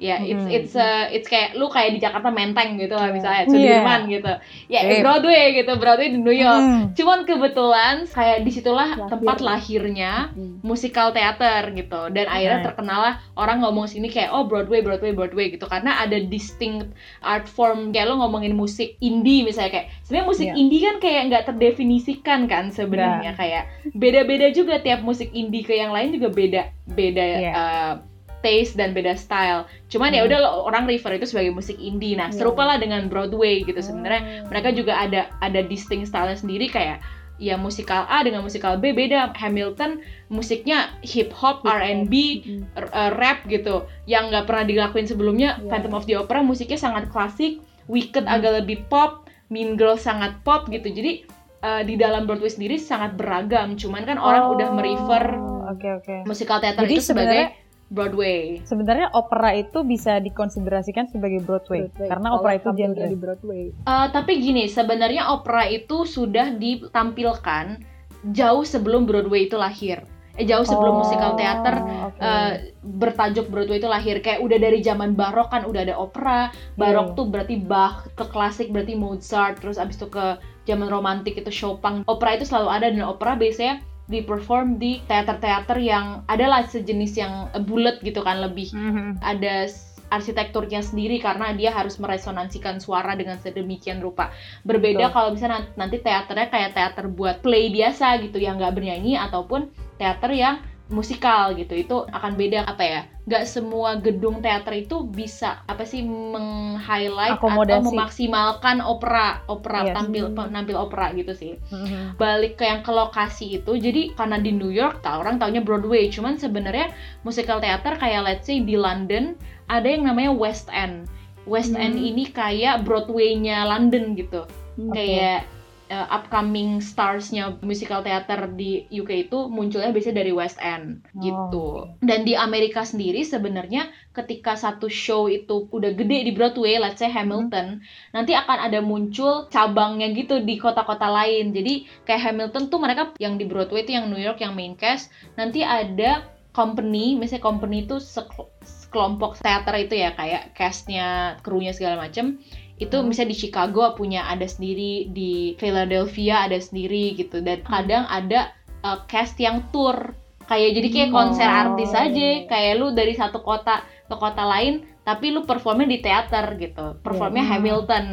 Speaker 2: Ya.
Speaker 1: ya it's
Speaker 3: Hmm.
Speaker 1: it's uh, it's kayak lu kayak di Jakarta Menteng gitu lah
Speaker 2: Yeah.
Speaker 1: misalnya Sudirman gitu ya
Speaker 3: Eh.
Speaker 1: Broadway gitu Broadway di New York
Speaker 3: Hmm.
Speaker 1: cuman kebetulan kayak di situlah
Speaker 2: Lahir.
Speaker 1: tempat lahirnya
Speaker 2: Hmm.
Speaker 1: musikal teater gitu dan akhirnya
Speaker 3: Right.
Speaker 1: terkenal lah orang ngomong sini kayak oh Broadway Broadway Broadway gitu karena ada distinct art form kayak lo ngomongin musik indie misalnya kayak sebenarnya musik
Speaker 2: Yeah.
Speaker 1: indie kan kayak nggak terdefinisikan kan sebenarnya kayak beda-beda juga tiap musik indie ke yang lain juga beda beda
Speaker 3: Yeah.
Speaker 1: uh, taste dan beda style cuman ya
Speaker 3: Hmm.
Speaker 1: udah lo- orang refer itu sebagai musik indie nah
Speaker 2: Yeah.
Speaker 1: serupa lah dengan Broadway gitu sebenarnya mereka juga ada ada distinct style sendiri kayak ya musikal A dengan musikal B beda Hamilton musiknya hip hop. R&B
Speaker 2: Mm.
Speaker 1: r- uh, rap gitu yang nggak pernah dilakuin sebelumnya
Speaker 2: Iya.
Speaker 1: Phantom of the Opera musiknya sangat klasik Wicked
Speaker 2: Hmm.
Speaker 1: agak lebih pop Mean Girls sangat pop gitu jadi uh, di dalam Broadway sendiri sangat beragam cuman kan orang udah merefer
Speaker 3: Oh, Oke oke.
Speaker 1: musikal teater
Speaker 3: Jadi
Speaker 1: itu sebagai Broadway
Speaker 3: Sebenarnya opera itu bisa dikonsiderasikan sebagai Broadway,
Speaker 2: Broadway.
Speaker 3: karena
Speaker 2: Kalau
Speaker 3: opera itu genre.
Speaker 2: di Broadway.
Speaker 1: Uh, tapi gini, sebenarnya opera itu sudah ditampilkan jauh sebelum Broadway itu lahir. Eh jauh sebelum
Speaker 3: Oh,
Speaker 1: musikal teater
Speaker 3: oke.
Speaker 1: uh, bertajuk Broadway itu lahir. Kayak udah dari zaman barok kan udah ada opera. Barok
Speaker 3: Iya.
Speaker 1: tuh berarti Bach, ke klasik berarti Mozart, terus abis itu ke zaman romantik itu Chopin. Opera itu selalu ada dan opera biasanya di-perform di teater-teater yang adalah sejenis yang bulat gitu kan lebih
Speaker 3: Mhm.
Speaker 1: ada arsitekturnya sendiri karena dia harus meresonansikan suara dengan sedemikian rupa. Berbeda
Speaker 3: Betul.
Speaker 1: kalau misalnya nan- nanti teaternya kayak teater buat play biasa gitu yang nggak bernyanyi ataupun teater yang musikal gitu itu akan beda apa ya nggak semua gedung teater itu bisa apa sih meng-highlight atau
Speaker 3: Akomodasi.
Speaker 1: memaksimalkan opera opera
Speaker 3: Yes.
Speaker 1: tampil penampil opera gitu sih
Speaker 3: Mhm.
Speaker 1: balik ke yang ke lokasi itu jadi karena di New York tak orang taunya Broadway cuman sebenarnya musikal teater kayak let's say di London ada yang namanya West End West
Speaker 2: Hmm.
Speaker 1: End ini kayak Broadway-nya London gitu
Speaker 2: Hmm.
Speaker 1: kayak uh, upcoming stars-nya musical teater di UK itu munculnya biasanya dari West End gitu.
Speaker 3: oke.
Speaker 1: Dan di Amerika sendiri sebenarnya ketika satu show itu udah gede di Broadway, let's say Hamilton, nanti akan ada muncul cabangnya gitu di kota-kota lain. Jadi kayak Hamilton tuh mereka yang di Broadway itu yang New York yang main cast, nanti ada company, misalnya company itu sekelo- sekelompok teater itu ya kayak castnya, krunya segala macem itu
Speaker 3: Hmm.
Speaker 1: misalnya di Chicago punya ada sendiri di Philadelphia ada sendiri gitu dan kadang ada uh, cast yang tour kayak jadi kayak konser
Speaker 3: Oh.
Speaker 1: artis aja kayak lu dari satu kota ke kota lain tapi lu performnya di teater gitu performnya
Speaker 3: Iya.
Speaker 1: Hamilton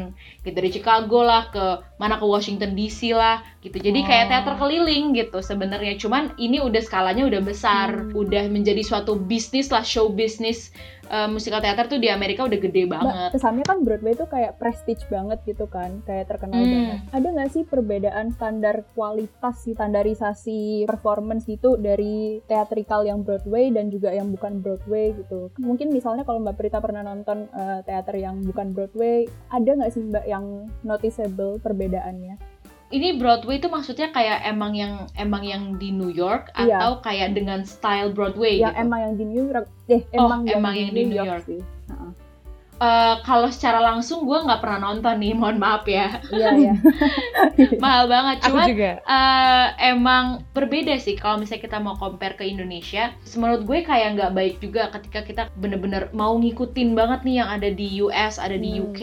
Speaker 1: gitu dari Chicago lah ke mana ke Washington DC lah gitu jadi kayak
Speaker 3: Oh.
Speaker 1: teater keliling gitu sebenarnya cuman ini udah skalanya udah besar
Speaker 2: Hmm.
Speaker 1: udah menjadi suatu bisnis lah show bisnis Uh, musikal teater tuh di Amerika udah gede
Speaker 2: Mbak,
Speaker 1: banget
Speaker 2: kesannya kan Broadway itu kayak prestige banget gitu kan, kayak terkenal
Speaker 1: Hmm.
Speaker 2: banget. Ada nggak sih perbedaan standar kualitas, sih, standarisasi performance gitu dari teatrikal yang Broadway dan juga yang bukan Broadway gitu? Mungkin misalnya kalau Mbak Prita pernah nonton eh, teater yang bukan Broadway, ada nggak sih Mbak yang noticeable perbedaannya?
Speaker 1: ini Broadway itu maksudnya kayak emang yang emang yang di New York
Speaker 2: Iya.
Speaker 1: atau kayak dengan style Broadway
Speaker 2: yang
Speaker 1: gitu?
Speaker 2: emang yang di New York, eh
Speaker 1: Oh,
Speaker 2: emang,
Speaker 1: emang yang di New York.
Speaker 2: sih. Heeh.
Speaker 1: Uh, kalau secara langsung gue nggak pernah nonton nih, mohon maaf ya.
Speaker 2: Iya iya.
Speaker 1: Mahal banget, cuman
Speaker 3: juga.
Speaker 1: Uh, emang berbeda sih kalau misalnya kita mau compare ke Indonesia. Menurut gue kayak nggak baik juga ketika kita bener-bener mau ngikutin banget nih yang ada di US, ada di
Speaker 2: Hmm.
Speaker 1: UK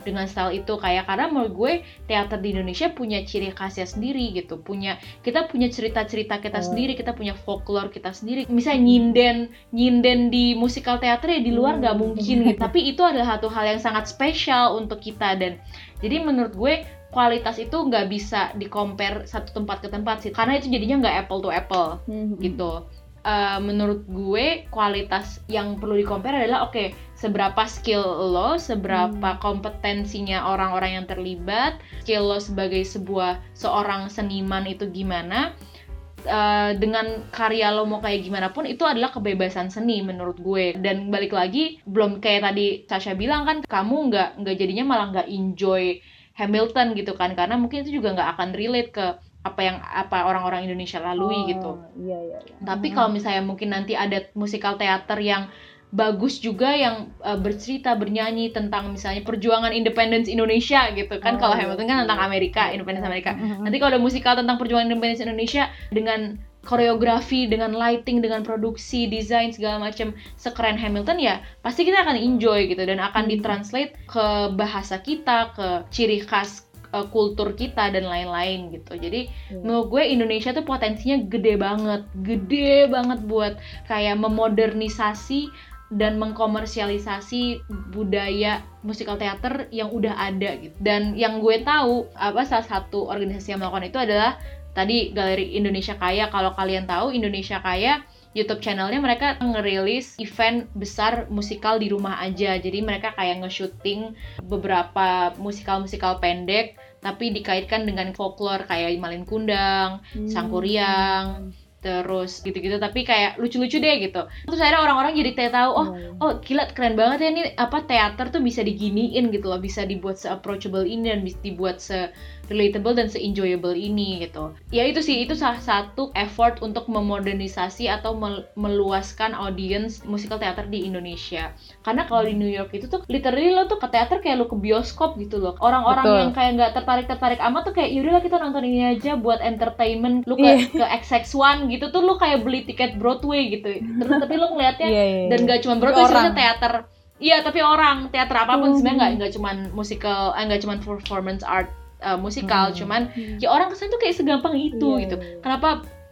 Speaker 1: dengan style itu kayak karena menurut gue teater di Indonesia punya ciri khasnya sendiri gitu, punya kita punya cerita-cerita kita
Speaker 2: Oh.
Speaker 1: sendiri, kita punya folklore kita sendiri. Misalnya nyinden, nyinden di musikal teater ya di luar nggak
Speaker 2: Hmm.
Speaker 1: mungkin gitu. Tapi itu adalah satu hal yang sangat spesial untuk kita dan jadi menurut gue kualitas itu nggak bisa di compare satu tempat ke tempat sih karena itu jadinya nggak apple to apple
Speaker 2: Hmm.
Speaker 1: gitu Eh, menurut gue kualitas yang perlu di compare adalah oke seberapa skill lo seberapa kompetensinya orang-orang yang terlibat skill lo sebagai sebuah seorang seniman itu gimana Eh, dengan karya lo mau kayak gimana pun itu adalah kebebasan seni menurut gue. Dan balik lagi belum kayak tadi Sasha bilang kan kamu nggak nggak jadinya malah nggak enjoy Hamilton gitu kan. Karena mungkin itu juga nggak akan relate ke apa yang apa orang-orang Indonesia lalui
Speaker 2: Oh,
Speaker 1: gitu.
Speaker 2: Iya iya iya.
Speaker 1: tapi kalau misalnya mungkin nanti ada musikal teater yang bagus juga yang uh, bercerita bernyanyi tentang misalnya perjuangan independence Indonesia gitu kan.
Speaker 2: Oh,
Speaker 1: kalau
Speaker 2: iya
Speaker 1: Hamilton kan tentang Amerika independence Amerika. Nanti kalau ada musikal tentang perjuangan independence Indonesia dengan koreografi dengan lighting dengan produksi desain segala macam sekeren Hamilton ya pasti kita akan enjoy gitu dan akan
Speaker 2: Hmm.
Speaker 1: ditranslate ke bahasa kita ke ciri khas uh, kultur kita dan lain-lain gitu. Jadi
Speaker 2: Iya.
Speaker 1: menurut gue Indonesia tuh potensinya gede banget gede banget buat kayak memodernisasi dan mengkomersialisasi budaya musikal teater yang udah ada gitu. Dan yang gue tahu apa salah satu organisasi yang melakukan itu adalah tadi Galeri Indonesia Kaya. Kalau kalian tahu Indonesia Kaya YouTube channelnya mereka ngerilis event besar musikal di rumah aja. Jadi mereka kayak nge-shooting beberapa musikal-musikal pendek tapi dikaitkan dengan folklore kayak Malin Kundang,
Speaker 2: Hmm.
Speaker 1: Sangkuriang, terus gitu-gitu tapi kayak lucu-lucu deh gitu terus akhirnya orang-orang jadi kayak tahu oh
Speaker 2: iya.
Speaker 1: oh gila keren banget ya ini apa teater tuh bisa diginiin gitu loh bisa dibuat se approachable ini dan bisa dibuat se relatable dan se enjoyable ini gitu. Ya itu sih itu salah satu effort untuk memodernisasi atau mel- meluaskan audience musikal teater di Indonesia. Karena kalau di New York itu tuh literally lo tuh ke teater kayak lo ke bioskop gitu loh. Orang-orang
Speaker 3: Betul.
Speaker 1: yang kayak nggak tertarik tertarik amat tuh kayak yaudahlah kita nonton ini aja buat entertainment. Lu ke
Speaker 3: Iya.
Speaker 1: ke XX1 gitu tuh lu kayak beli tiket Broadway gitu. Terus tapi lu ngeliatnya
Speaker 3: Iya, iya,
Speaker 1: dan
Speaker 3: iya.
Speaker 1: gak cuma Broadway sebenarnya teater. Iya tapi orang. Teater apa pun
Speaker 2: Hmm.
Speaker 1: sebenarnya nggak nggak cuma musical eh, nggak cuma performance art eh, musikal
Speaker 3: Hmm.
Speaker 1: cuman ya orang ke sana tuh kayak segampang itu
Speaker 2: Iya,
Speaker 1: gitu
Speaker 2: iya, iya.
Speaker 1: kenapa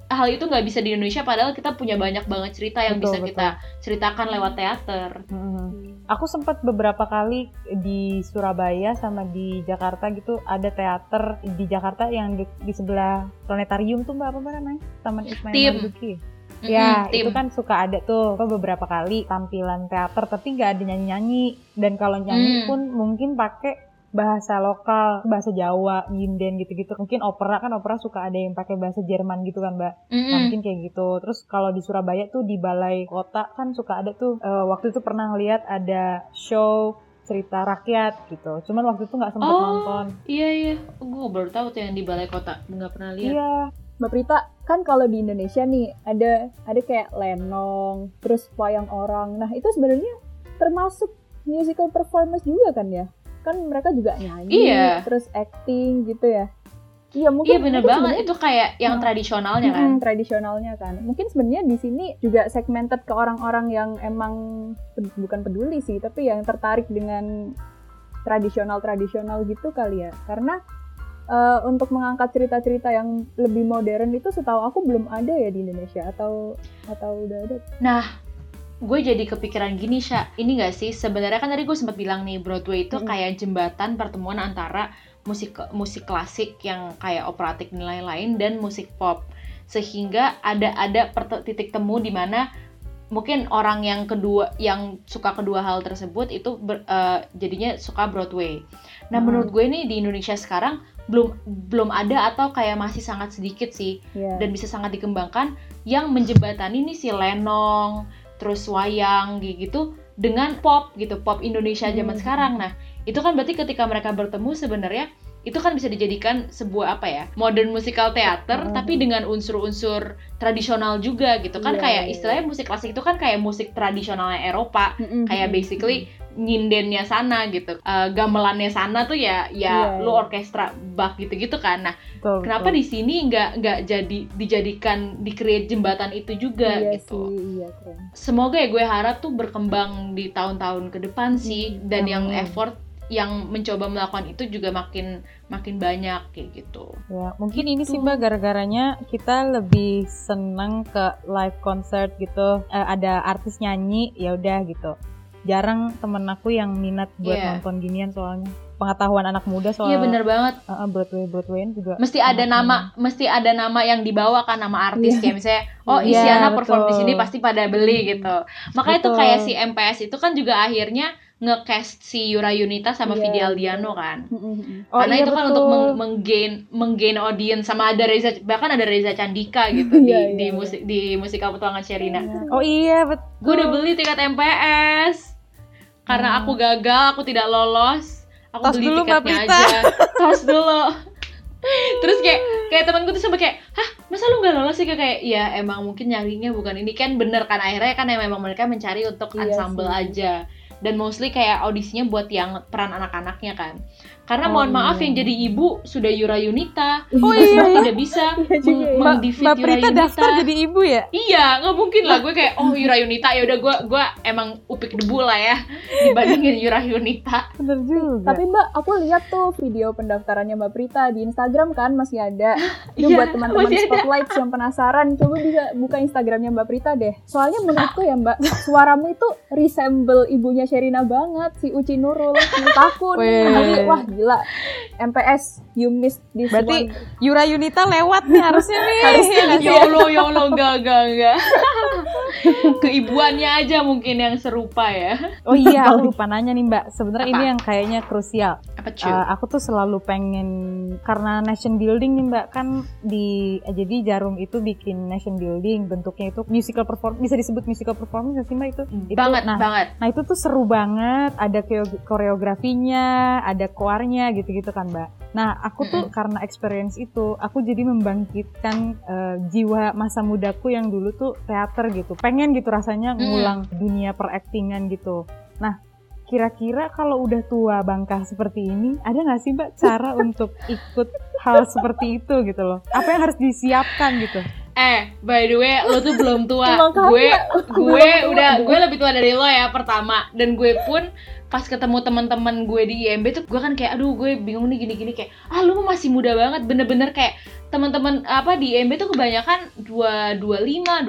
Speaker 1: hal itu nggak bisa di Indonesia padahal kita punya banyak banget cerita yang
Speaker 3: Betul,
Speaker 1: bisa
Speaker 3: betul.
Speaker 1: kita ceritakan lewat teater
Speaker 3: Mhm. Aku sempat beberapa kali di Surabaya sama di Jakarta gitu ada teater di Jakarta yang di, di sebelah planetarium tuh mbak apa mbak namanya Taman Ismail. Marzuki. Ya
Speaker 1: tim
Speaker 3: itu kan suka ada tuh apa, beberapa kali tampilan teater tapi nggak ada nyanyi-nyanyi dan kalau nyanyi
Speaker 1: Hmm.
Speaker 3: pun mungkin pakai bahasa lokal bahasa Jawa nyinden gitu-gitu mungkin opera kan opera suka ada yang pakai bahasa Jerman gitu kan mbak Nah,
Speaker 1: Mm-mm.
Speaker 3: mungkin kayak gitu. Terus kalau di Surabaya tuh di balai kota kan suka ada tuh eh, waktu itu pernah lihat ada show cerita rakyat gitu. Cuman waktu itu nggak sempat
Speaker 1: Oh.
Speaker 3: nonton.
Speaker 1: iya iya gue baru tahu tuh yang di balai kota nggak pernah lihat
Speaker 3: Iya.
Speaker 2: Mbak Prita, kan kalau di Indonesia nih ada ada kayak lenong, terus wayang orang. Nah, itu sebenarnya termasuk musical performance juga kan ya? Kan mereka juga nyanyi,
Speaker 1: Iya.
Speaker 2: terus acting gitu ya. Iya, mungkin
Speaker 1: iya bener
Speaker 2: mungkin
Speaker 1: banget itu kayak yang
Speaker 2: Hmm.
Speaker 1: tradisionalnya kan
Speaker 2: Mm-mm, tradisionalnya kan. Mungkin sebenarnya di sini juga segmented ke orang-orang yang emang ped- bukan peduli sih, tapi yang tertarik dengan tradisional-tradisional gitu kali ya. Karena eh, untuk mengangkat cerita-cerita yang lebih modern itu setahu aku belum ada ya di Indonesia atau atau udah ada.
Speaker 1: Nah, gue jadi kepikiran gini, Sya. Ini gak sih, sebenarnya kan tadi gue sempat bilang nih, Broadway itu
Speaker 2: Mm-mm.
Speaker 1: kayak jembatan pertemuan antara musik musik klasik yang kayak operatik dan lain-lain dan musik pop. Sehingga ada ada titik temu di mana mungkin orang yang kedua yang suka kedua hal tersebut itu ber- eh, jadinya suka Broadway. Nah,
Speaker 2: Hmm.
Speaker 1: menurut gue nih di Indonesia sekarang belum belum ada atau kayak masih sangat sedikit sih
Speaker 2: Ya.
Speaker 1: dan bisa sangat dikembangkan yang menjembatani nih si lenong terus wayang gitu dengan pop gitu pop Indonesia zaman
Speaker 2: Hmm.
Speaker 1: sekarang nah itu kan berarti ketika mereka bertemu sebenarnya itu kan bisa dijadikan sebuah apa ya modern musical theater
Speaker 2: Hmm.
Speaker 1: tapi dengan unsur-unsur tradisional juga gitu kan
Speaker 2: Iya,
Speaker 1: kayak
Speaker 2: iya,
Speaker 1: istilahnya musik klasik itu kan kayak musik tradisionalnya Eropa
Speaker 2: Mm-mm,
Speaker 1: kayak
Speaker 2: mm-mm.
Speaker 1: basically nyindennya sana gitu uh, gamelannya sana tuh ya ya
Speaker 2: Iya,
Speaker 1: lu
Speaker 2: iya.
Speaker 1: orkestra Bach gitu-gitu kan nah
Speaker 3: Betul,
Speaker 1: kenapa
Speaker 3: betul.
Speaker 1: di sini nggak nggak jadi dijadikan di create jembatan itu juga
Speaker 2: iya
Speaker 1: gitu
Speaker 2: sih iya keren
Speaker 1: semoga ya gue harap tuh berkembang di tahun-tahun ke depan sih dan yang
Speaker 3: amin.
Speaker 1: effort yang mencoba melakukan itu juga makin makin banyak kayak gitu
Speaker 3: Ya, mungkin ini
Speaker 1: Gitu.
Speaker 3: sih Mbak gara-garanya kita lebih seneng ke live concert gitu. Eh, ada artis nyanyi, ya udah gitu. Jarang temen aku yang minat buat
Speaker 1: Iya.
Speaker 3: nonton ginian soalnya. Pengetahuan anak muda soal
Speaker 1: iya bener banget
Speaker 3: eh, Broadway Broadway juga.
Speaker 1: mesti ada nama mesti ada nama yang dibawa kan nama artis
Speaker 2: Iya.
Speaker 1: kayak misalnya oh
Speaker 3: Iya,
Speaker 1: Isyana perform di sini pasti pada beli gitu makanya tuh
Speaker 3: Betul.
Speaker 1: kayak si MPS itu kan juga akhirnya nge-cast si Yura Yunita sama
Speaker 2: Iya,
Speaker 1: Vidi Aldiano kan.
Speaker 3: Oh,
Speaker 1: karena
Speaker 3: iya,
Speaker 1: itu kan
Speaker 3: betul.
Speaker 1: untuk meng- menggain menggain audience sama ada Reza bahkan ada Reza Candika gitu di
Speaker 2: Iya, iya,
Speaker 1: di
Speaker 2: iya.
Speaker 1: musik di musikal petualangan Sherina
Speaker 3: Oh iya betul.
Speaker 1: gue udah beli tiket MPS karena
Speaker 3: Hmm.
Speaker 1: aku gagal aku tidak lolos aku
Speaker 3: Tos
Speaker 1: beli
Speaker 3: dulu,
Speaker 1: tiketnya aja. Tos dulu. Terus kayak kayak temanku tuh sampai kayak hah masa lu nggak lolos sih? Kayak, kayak ya emang mungkin nyarinya bukan ini. Kan bener kan akhirnya kan ya memang mereka mencari untuk
Speaker 2: Iya
Speaker 1: ensemble
Speaker 2: sih.
Speaker 1: aja. Dan mostly kayak audisinya buat yang peran anak-anaknya kan karena
Speaker 3: Oh,
Speaker 1: mohon maaf
Speaker 3: iya.
Speaker 1: yang jadi ibu sudah Yura Yunita
Speaker 3: Oh iya, iya.
Speaker 1: tidak bisa
Speaker 2: Iya
Speaker 1: meng-
Speaker 2: ya.
Speaker 3: Mbak,
Speaker 1: mendefeat
Speaker 3: Mbak
Speaker 1: Yura
Speaker 3: Prita
Speaker 1: Yunita
Speaker 3: daftar jadi ibu ya?
Speaker 1: Iya, nggak mungkin lah gue kayak oh Yura Yunita ya udah gue gue emang upik debu lah ya dibandingin Yura Yunita.
Speaker 3: Bener juga.
Speaker 2: Tapi Mbak, aku lihat tuh video pendaftarannya Mbak Prita di Instagram kan masih ada. Itu
Speaker 1: Iya,
Speaker 2: buat teman-teman spotlight yang penasaran, coba bisa buka Instagramnya Mbak Prita deh. Soalnya menurutku ya Mbak, suaramu itu resemble ibunya Sherina banget, si Uci Nurul, Takun. Jadi, wah gila. MPS, you missed this
Speaker 3: Berarti
Speaker 2: one.
Speaker 3: Yura Yunita lewat nih harusnya nih.
Speaker 2: Harusnya?
Speaker 1: Ya Allah, ya Allah, enggak, enggak, enggak. Keibuannya aja mungkin yang serupa ya.
Speaker 3: Oh iya, aku lupa nanya nih Mbak. Sebenarnya ini yang kayaknya krusial.
Speaker 1: Apa cuy?
Speaker 3: Uh, aku tuh selalu pengen karena nation building nih mbak kan di eh, jadi jarum itu bikin nation building bentuknya itu musical perform bisa disebut musical performance sih mbak itu, itu
Speaker 1: banget,
Speaker 3: nah
Speaker 1: banget.
Speaker 3: nah itu tuh seru banget ada koreografinya ada koarnya gitu-gitu kan mbak nah aku tuh karena experience itu aku jadi membangkitkan eh, jiwa masa mudaku yang dulu tuh teater gitu. Pengen gitu rasanya ngulang dunia peraktingan gitu. Nah kira-kira kalau udah tua bangka seperti ini ada nggak sih mbak cara untuk ikut hal seperti itu gitu loh? Apa yang harus disiapkan gitu?
Speaker 1: Eh, by the way, lo tuh belum tua. Gue gue udah
Speaker 2: gue
Speaker 1: lebih tua dari lo ya pertama. Dan gue pun pas ketemu teman-teman gue di IMB tuh gue kan kayak aduh gue bingung nih gini-gini kayak ah lu masih muda banget bener-bener kayak teman-teman apa di IMB tuh kebanyakan 2 25, 28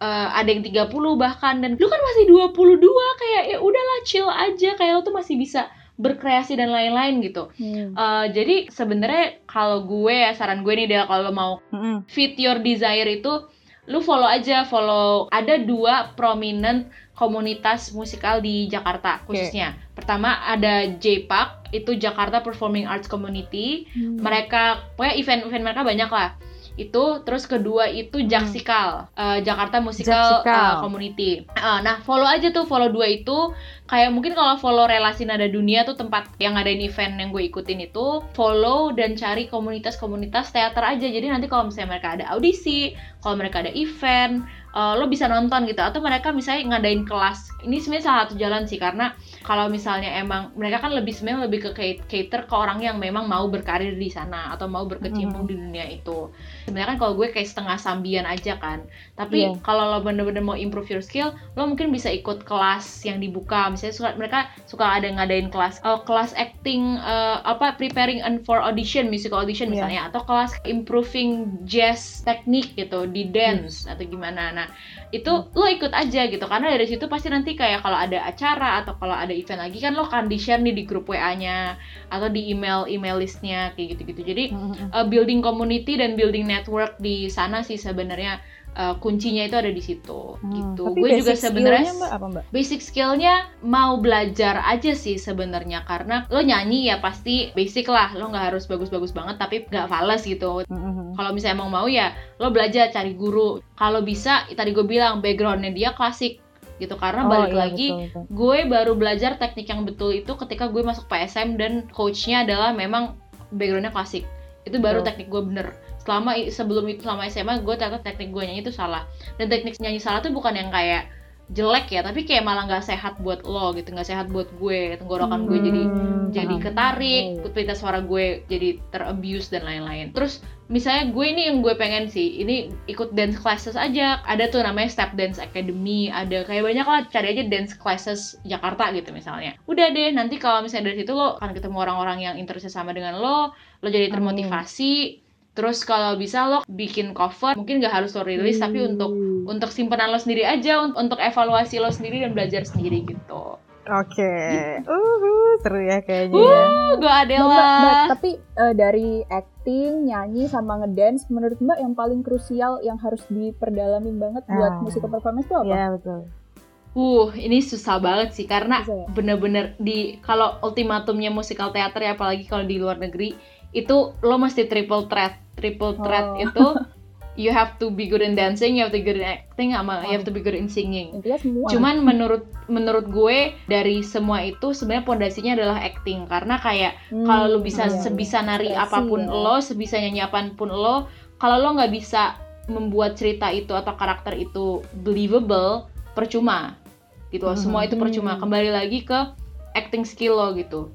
Speaker 1: eh, ada yang 30 bahkan dan lu kan masih 22 kayak ya udahlah chill aja kayak lo tuh masih bisa berkreasi dan lain-lain gitu.
Speaker 2: Hmm.
Speaker 1: Eh, jadi sebenarnya kalau gue ya saran gue nih adalah kalau mau
Speaker 3: Mm-mm.
Speaker 1: fit your desire itu lu follow aja follow ada dua prominent komunitas musikal di Jakarta khususnya. Pertama ada JPAC itu Jakarta Performing Arts Community.
Speaker 2: Hmm.
Speaker 1: mereka pokoknya event-event mereka banyak lah. Itu terus kedua itu Jaksikal eh, Jakarta Musical
Speaker 3: Jaksikal.
Speaker 1: eh, Community. Eh, nah follow aja tuh follow dua itu kayak mungkin kalau follow relasi nada dunia tuh tempat yang ngadain event yang gue ikutin itu follow dan cari komunitas-komunitas teater aja. Jadi nanti kalau misalnya mereka ada audisi kalau mereka ada event eh, lo bisa nonton gitu. Atau mereka misalnya ngadain kelas. Ini sebenarnya salah satu jalan sih karena kalau misalnya emang mereka kan lebih sebenarnya lebih ke ca- cater ke orang yang memang mau berkarir di sana atau mau berkecimpung di dunia itu. Sebenarnya kan kalau gue kayak setengah sambian aja kan. Tapi
Speaker 3: Iya.
Speaker 1: kalau lo bener-bener mau improve your skill lo mungkin bisa ikut kelas yang dibuka misalnya suka, mereka suka ada ngadain kelas oh, kelas acting eh, apa preparing and for audition musical audition
Speaker 3: Iya.
Speaker 1: misalnya atau kelas improving jazz teknik gitu di dance atau gimana nah itu lo ikut aja gitu karena dari situ pasti nanti kayak kalau ada acara atau kalau ada event lagi kan lo akan di share nih di grup WA-nya atau di email email listnya kayak gitu-gitu jadi
Speaker 3: Mm-mm.
Speaker 1: uh, building community dan building network di sana sih sebenarnya uh, kuncinya itu ada di situ
Speaker 3: Hmm,
Speaker 1: gitu. gue juga sebenarnya basic skillnya mau belajar aja sih sebenarnya karena lo nyanyi ya pasti basic lah lo nggak harus bagus-bagus banget tapi nggak fales gitu.
Speaker 3: Mm-mm.
Speaker 1: kalau misalnya emang mau ya lo belajar cari guru. Kalau bisa tadi gue bilang backgroundnya dia klasik gitu. Karena
Speaker 3: Oh,
Speaker 1: balik
Speaker 3: iya,
Speaker 1: lagi
Speaker 3: betul, betul.
Speaker 1: gue baru belajar teknik yang betul itu ketika gue masuk PSM dan coachnya adalah memang backgroundnya klasik. Itu baru
Speaker 3: Betul.
Speaker 1: teknik gue bener selama sebelum itu selama SMA gue ternyata teknik gue nyanyi itu salah. Dan teknik nyanyi salah tuh bukan yang kayak jelek ya tapi kayak malah nggak sehat buat lo gitu nggak sehat buat gue tenggorokan gue jadi
Speaker 3: Hmm,
Speaker 1: jadi ketarik
Speaker 2: Oh.
Speaker 1: pita suara gue jadi terabuse dan lain-lain. Terus misalnya gue ini yang gue pengen sih ini ikut dance classes aja. Ada tuh namanya Step Dance Academy ada kayak banyak lah cari aja dance classes Jakarta gitu misalnya. Udah deh nanti kalau misalnya dari situ lo akan ketemu orang-orang yang interest sama dengan lo lo jadi
Speaker 3: Amin.
Speaker 1: Terus kalau bisa lo bikin cover mungkin gak harus lo rilis tapi untuk untuk simpanan lo sendiri aja un- untuk evaluasi lo sendiri dan belajar sendiri gitu
Speaker 3: Oke. Uhu, seru ya kayaknya ya.
Speaker 1: uh gue
Speaker 2: Mbak,
Speaker 1: Adela
Speaker 2: Mbak, tapi eh, dari acting, nyanyi, sama ngedance, menurut Mbak yang paling krusial yang harus diperdalami banget
Speaker 3: Ah.
Speaker 2: buat musical performance itu apa?
Speaker 3: Iya, betul.
Speaker 1: Uh, ini susah banget sih karena
Speaker 2: ya?
Speaker 1: bener-bener di kalau ultimatumnya musikal teater ya apalagi kalau di luar negeri itu lo mesti triple threat. Triple threat
Speaker 2: Oh.
Speaker 1: itu you have to be good in dancing, you have to be good in acting, sama you have to be good in singing.
Speaker 2: Intinya semua.
Speaker 1: Cuman menurut menurut gue dari semua itu sebenarnya pondasinya adalah acting karena kayak
Speaker 2: Hmm,
Speaker 1: kalau lo bisa
Speaker 2: iya,
Speaker 1: sebisa nari
Speaker 2: Ekspresi
Speaker 1: apa pun
Speaker 2: ya.
Speaker 1: lo, sebisa nyanyi apa pun lo, kalau lo nggak bisa membuat cerita itu atau karakter itu believable, percuma. Gitu. loh. Semua itu percuma.
Speaker 2: Hmm.
Speaker 1: Kembali lagi ke acting skill lo gitu.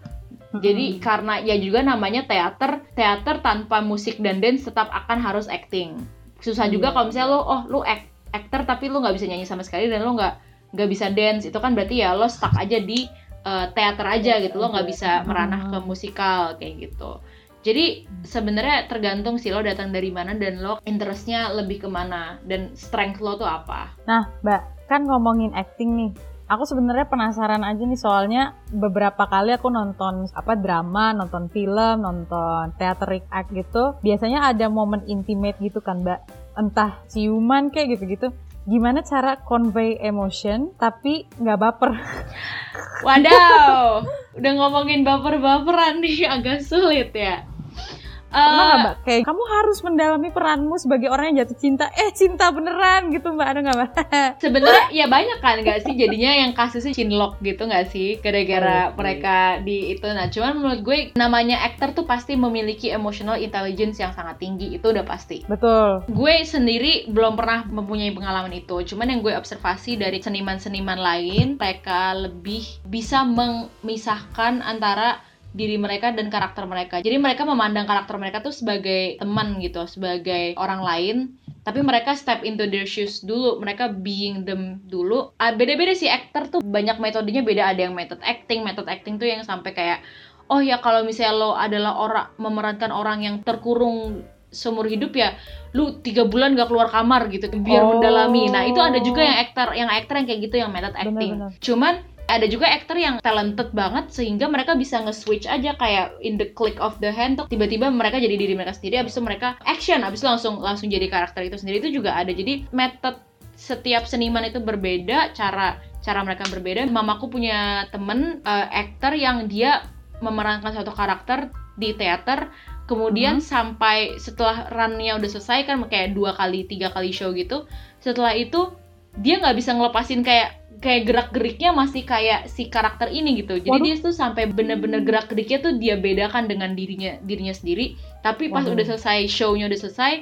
Speaker 1: Jadi karena ya juga namanya teater, teater tanpa musik dan dance tetap akan harus acting. Susah juga
Speaker 2: Iya.
Speaker 1: kalau misalnya lo oh lo act, actor tapi lo nggak bisa nyanyi sama sekali dan lo nggak nggak bisa dance itu kan berarti ya lo stuck aja di uh, teater aja gitu lo nggak bisa meranah ke musikal kayak gitu. Jadi sebenarnya tergantung sih lo datang dari mana dan lo interestnya lebih ke mana dan strength lo tuh apa.
Speaker 3: Nah, Mbak, kan ngomongin acting nih. Aku sebenarnya penasaran aja nih soalnya beberapa kali aku nonton apa drama, nonton film, nonton theater act gitu. Biasanya ada momen intimate gitu kan, Mbak. Entah ciuman kayak gitu-gitu. Gimana cara convey emotion tapi nggak baper?
Speaker 1: Wadaw, udah ngomongin baper-baperan nih agak sulit ya.
Speaker 3: Pernah
Speaker 1: Eh,
Speaker 3: nggak, Mbak? Kayak kamu harus mendalami peranmu sebagai orang yang jatuh cinta. Eh, cinta beneran gitu, Mbak. Ada nggak, Mbak?
Speaker 1: sebenarnya ya banyak kan nggak sih jadinya yang kasusnya chinlock gitu nggak sih gara-gara
Speaker 3: Oke.
Speaker 1: mereka di itu nah cuman menurut gue namanya aktor tuh pasti memiliki emotional intelligence yang sangat tinggi itu udah pasti
Speaker 3: Betul.
Speaker 1: gue sendiri belum pernah mempunyai pengalaman itu cuman yang gue observasi dari seniman-seniman lain mereka lebih bisa memisahkan antara diri mereka dan karakter mereka. Jadi mereka memandang karakter mereka tuh sebagai teman gitu sebagai orang lain tapi mereka step into their shoes dulu. Mereka being them dulu. Ah, beda-beda sih aktor tuh banyak metodenya beda. Ada yang method acting method acting tuh yang sampai kayak oh ya kalau misalnya lo adalah orang memerankan orang yang terkurung seumur hidup ya lu tiga bulan gak keluar kamar gitu biar
Speaker 3: Oh.
Speaker 1: mendalami. Nah itu ada juga yang aktor yang aktor yang kayak gitu yang method acting.
Speaker 3: Benar-benar.
Speaker 1: cuman ada juga aktor yang talented banget sehingga mereka bisa nge-switch aja kayak in the click of the hand tuh. Tiba-tiba mereka jadi diri mereka sendiri abis itu mereka action abis itu langsung langsung jadi karakter itu sendiri. Itu juga ada. Jadi method setiap seniman itu berbeda cara cara mereka berbeda. Mamaku punya temen uh, aktor yang dia memerankan suatu karakter di teater kemudian sampai setelah runnya udah selesai kan kayak dua kali tiga kali show gitu. Setelah itu dia nggak bisa ngelepasin kayak kayak gerak geriknya masih kayak si karakter ini gitu. Jadi
Speaker 3: Waduh.
Speaker 1: dia tuh sampai bener-bener gerak geriknya tuh dia bedakan dengan dirinya dirinya sendiri. Tapi pas
Speaker 3: Waduh.
Speaker 1: udah selesai shownya udah selesai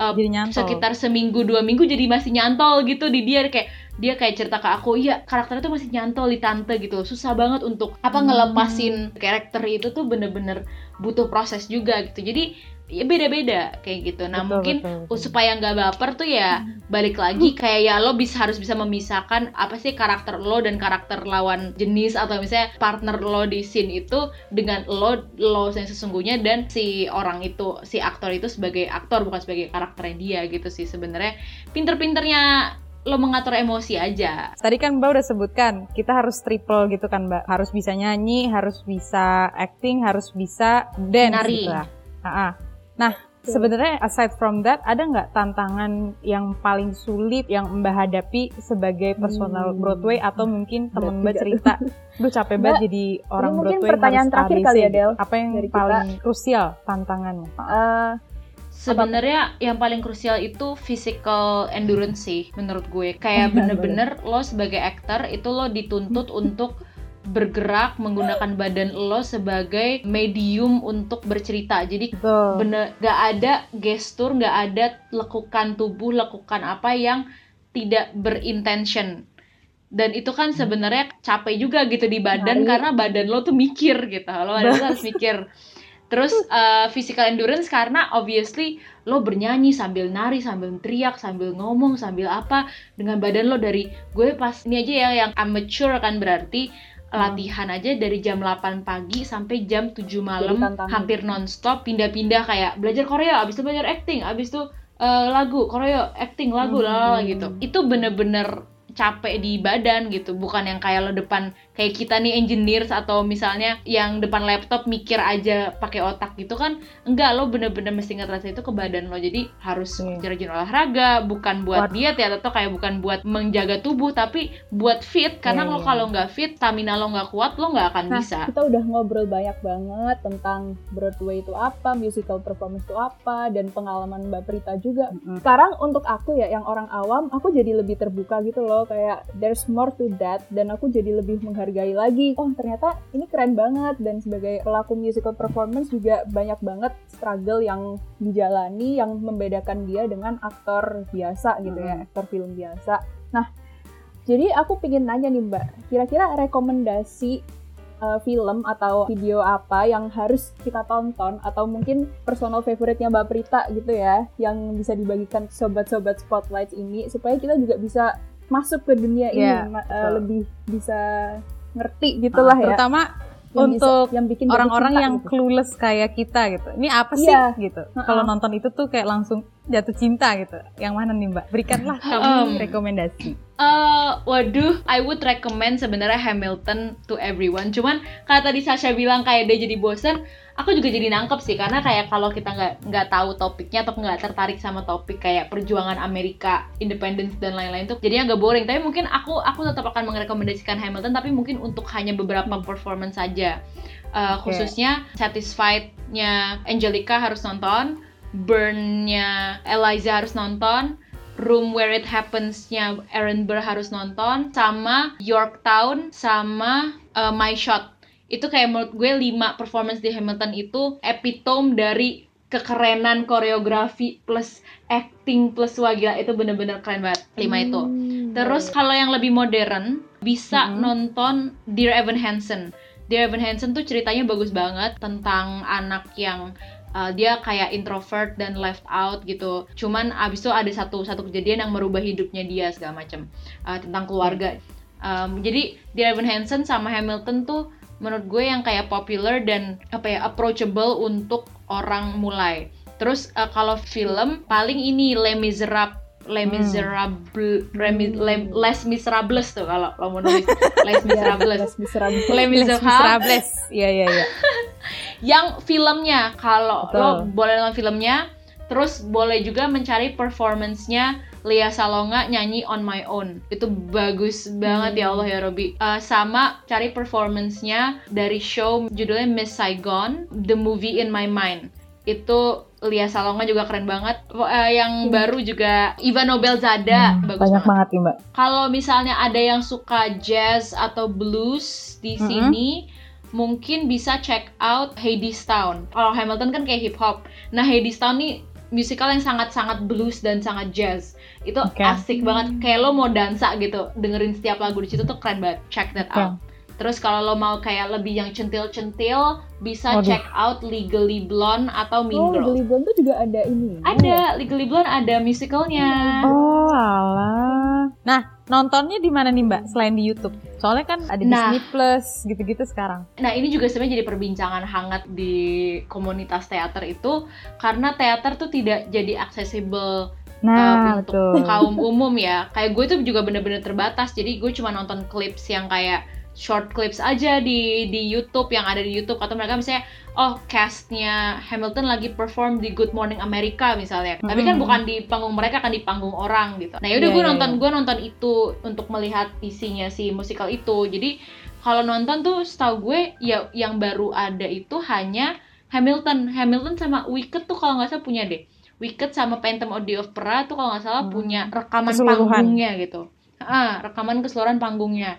Speaker 1: uh, sekitar seminggu dua minggu jadi masih nyantol gitu di dia. Kayak dia kayak cerita ke aku iya karakternya tuh masih nyantol di tante gitu. Susah banget untuk apa
Speaker 3: Hmm.
Speaker 1: ngelepasin karakter itu tuh bener-bener butuh proses juga gitu. Jadi ya beda-beda kayak gitu nah
Speaker 3: Betul,
Speaker 1: mungkin
Speaker 3: betul, betul.
Speaker 1: supaya nggak baper tuh ya balik lagi kayak ya lo bisa harus bisa memisahkan apa sih karakter lo dan karakter lawan jenis atau misalnya partner lo di scene itu dengan lo lo yang sesungguhnya dan si orang itu si aktor itu sebagai aktor bukan sebagai karakternya dia gitu sih sebenarnya pinter-pinternya lo mengatur emosi aja
Speaker 3: Tadi kan Mbak udah sebutkan, kita harus triple gitu kan Mbak. Harus bisa nyanyi, harus bisa acting, harus bisa dance
Speaker 1: Nari.
Speaker 3: gitu lah. Ah, ah. Nah, sebenarnya aside from that, ada nggak tantangan yang paling sulit yang Mbak hadapi sebagai personal
Speaker 2: Hmm.
Speaker 3: Broadway atau mungkin temen
Speaker 2: Berat
Speaker 3: Mbak cerita, Duh capek banget jadi orang
Speaker 2: mungkin
Speaker 3: Broadway
Speaker 2: pertanyaan
Speaker 3: harus
Speaker 2: terakhir kali ya. Del,
Speaker 3: Apa yang
Speaker 2: dari kita.
Speaker 3: paling krusial tantangannya?
Speaker 2: Eh,
Speaker 1: Sebenarnya yang paling krusial itu physical endurance sih menurut gue. Kayak bener-bener lo sebagai aktor itu lo dituntut untuk bergerak menggunakan badan lo sebagai medium untuk bercerita. Jadi
Speaker 3: Betul.
Speaker 1: bener gak ada gestur, gak ada lekukan tubuh, lekukan apa yang tidak berintention. dan itu kan sebenarnya capek juga gitu di badan karena badan lo tuh mikir gitu lo lo harus mikir terus uh, physical endurance karena obviously lo bernyanyi sambil nari sambil teriak sambil ngomong sambil apa dengan badan lo dari gue pas ini aja ya yang amateur kan berarti latihan aja dari jam 8 pagi sampai jam 7 malam hampir nonstop pindah-pindah kayak belajar Korea abis itu belajar acting abis itu uh, lagu Korea acting lagu
Speaker 2: Hmm.
Speaker 1: lalala gitu. Itu bener-bener capek di badan gitu bukan yang kayak lo depan kayak kita nih engineers atau misalnya yang depan laptop mikir aja pakai otak gitu kan enggak lo bener-bener mesti ngetransfer itu ke badan lo jadi harus
Speaker 3: Iya.
Speaker 1: rajin olahraga bukan buat diet ya atau kayak bukan buat menjaga tubuh tapi buat fit karena
Speaker 3: Iya,
Speaker 1: lo kalau nggak fit stamina lo nggak kuat lo nggak akan
Speaker 2: Nah,
Speaker 1: bisa
Speaker 2: kita udah ngobrol banyak banget tentang Broadway itu apa, musical performance itu apa, dan pengalaman Mbak Prita juga.
Speaker 3: Mm-mm.
Speaker 2: Sekarang untuk aku ya, yang orang awam, aku jadi lebih terbuka gitu loh, kayak there's more to that, dan aku jadi lebih menghargai lagi. Oh, ternyata ini keren banget, dan sebagai pelaku musical performance juga banyak banget struggle yang dijalani, yang membedakan dia dengan aktor biasa gitu ya, aktor film biasa. Nah, jadi aku pengen nanya nih Mbak, kira-kira rekomendasi uh, film atau video apa yang harus kita tonton atau mungkin personal favorite-nya Mbak Prita gitu ya yang bisa dibagikan ke sobat-sobat spotlight ini supaya kita juga bisa masuk ke dunia ini
Speaker 3: Iya,
Speaker 2: ma- uh,
Speaker 3: betul.
Speaker 2: lebih bisa ngerti gitulah
Speaker 3: Ah,
Speaker 2: ya
Speaker 3: terutama
Speaker 2: yang bisa-
Speaker 3: untuk
Speaker 2: yang bikin jatuh
Speaker 3: orang-orang yang
Speaker 2: gitu.
Speaker 3: clueless kayak kita gitu. Ini apa sih
Speaker 2: Iya.
Speaker 3: gitu.
Speaker 2: Ha-ha.
Speaker 3: Kalau nonton itu tuh kayak langsung jatuh cinta gitu. Yang mana nih Mbak? Berikanlah kami
Speaker 1: Um,
Speaker 3: rekomendasi.
Speaker 1: Eh, waduh, I would recommend sebenarnya Hamilton to everyone. Cuman kata tadi Sasha bilang kayak dia jadi bosen, aku juga jadi nangkep sih karena kayak kalau kita nggak nggak tahu topiknya atau nggak tertarik sama topik kayak perjuangan Amerika, independence dan lain-lain tuh jadinya agak boring. Tapi mungkin aku aku tetap akan merekomendasikan Hamilton, tapi mungkin untuk hanya beberapa performance saja.
Speaker 3: Oke.
Speaker 1: Khususnya Satisfied-nya Angelica harus nonton, Burn-nya Eliza harus nonton, Room Where It Happens-nya Aaron Burr harus nonton sama Yorktown sama uh, My Shot. Itu kayak menurut gue lima performance di Hamilton itu epitome dari kekerenan koreografi plus acting plus wah gila itu bener-bener keren banget lima itu.
Speaker 2: Hmm.
Speaker 1: Terus kalau yang lebih modern bisa
Speaker 3: Mhm.
Speaker 1: nonton Dear Evan Hansen. Dear Evan Hansen tuh ceritanya bagus banget tentang anak yang uh, dia kayak introvert dan left out gitu. Cuman abis itu ada satu satu kejadian yang merubah hidupnya dia segala macam uh, tentang keluarga. Um, jadi Dear Evan Hansen sama Hamilton tuh menurut gue yang kayak popular dan apa ya approachable untuk orang mulai. Terus uh, kalau film paling ini Les Miserables Les
Speaker 3: Hmm.
Speaker 1: Miserables Remi- Le- Les Miserables tuh kalau lo mau nulis Les Miserables.
Speaker 2: Les Miserables.
Speaker 1: Les
Speaker 3: Les
Speaker 1: Miserables
Speaker 3: Miserables. Iya iya iya.
Speaker 1: yang filmnya kalau
Speaker 3: Betul.
Speaker 1: lo boleh nonton filmnya terus boleh juga mencari performance-nya Lia Salonga nyanyi On My Own itu bagus banget ya Allah ya Robi Eh, sama cari performance-nya dari show judulnya Miss Saigon The Movie in My Mind itu Lia Salonga juga keren banget Eh, yang baru juga Iva Nobel Zada bagus
Speaker 3: Banyak
Speaker 1: banget
Speaker 3: banget nih Mbak.
Speaker 1: kalau misalnya ada yang suka jazz atau blues di
Speaker 3: Mhm.
Speaker 1: sini mungkin bisa check out Hadestown. Kalau Hamilton kan kayak hip hop. Nah, Hadestown nih musical yang sangat-sangat blues dan sangat jazz. Itu
Speaker 3: Oke.
Speaker 1: asik banget. Kayak lo mau dansa gitu, dengerin setiap lagu di situ tuh keren banget. Check that out. Terus kalau lo mau kayak lebih yang centil-centil, bisa
Speaker 3: Waduh.
Speaker 1: check out Legally Blonde atau Mean
Speaker 2: Oh,
Speaker 1: Girls.
Speaker 2: Glee Blonde tuh juga ada ini.
Speaker 1: Ada Legally Blonde ada musicalnya.
Speaker 3: Oh alah. Nah nontonnya di mana nih Mbak? Selain di YouTube. Soalnya kan ada
Speaker 1: Nah.
Speaker 3: Disney Plus gitu-gitu sekarang.
Speaker 1: Nah ini juga sebenarnya jadi perbincangan hangat di komunitas teater itu karena teater tuh tidak jadi accessible
Speaker 3: Nah
Speaker 1: uh, untuk
Speaker 3: betul.
Speaker 1: kaum umum ya. Kayak gue tuh juga bener-bener terbatas. Jadi gue cuma nonton clips yang kayak short clips aja di di YouTube yang ada di YouTube atau mereka misalnya oh castnya Hamilton lagi perform di Good Morning America misalnya. Tapi kan bukan di panggung mereka kan di panggung orang gitu. Nah yaudah
Speaker 3: Iya,
Speaker 1: gue
Speaker 3: iya,
Speaker 1: nonton
Speaker 3: iya.
Speaker 1: gue nonton itu untuk melihat isinya si musikal itu. Jadi kalau nonton tuh setahu gue ya yang baru ada itu hanya Hamilton, Hamilton sama Wicked tuh kalau nggak salah punya deh. Wicked sama Phantom of the Opera tuh kalau nggak salah
Speaker 3: Hmm.
Speaker 1: punya rekaman
Speaker 3: Keseluruhan.
Speaker 1: panggungnya gitu. Ah, rekaman keseluruhan panggungnya.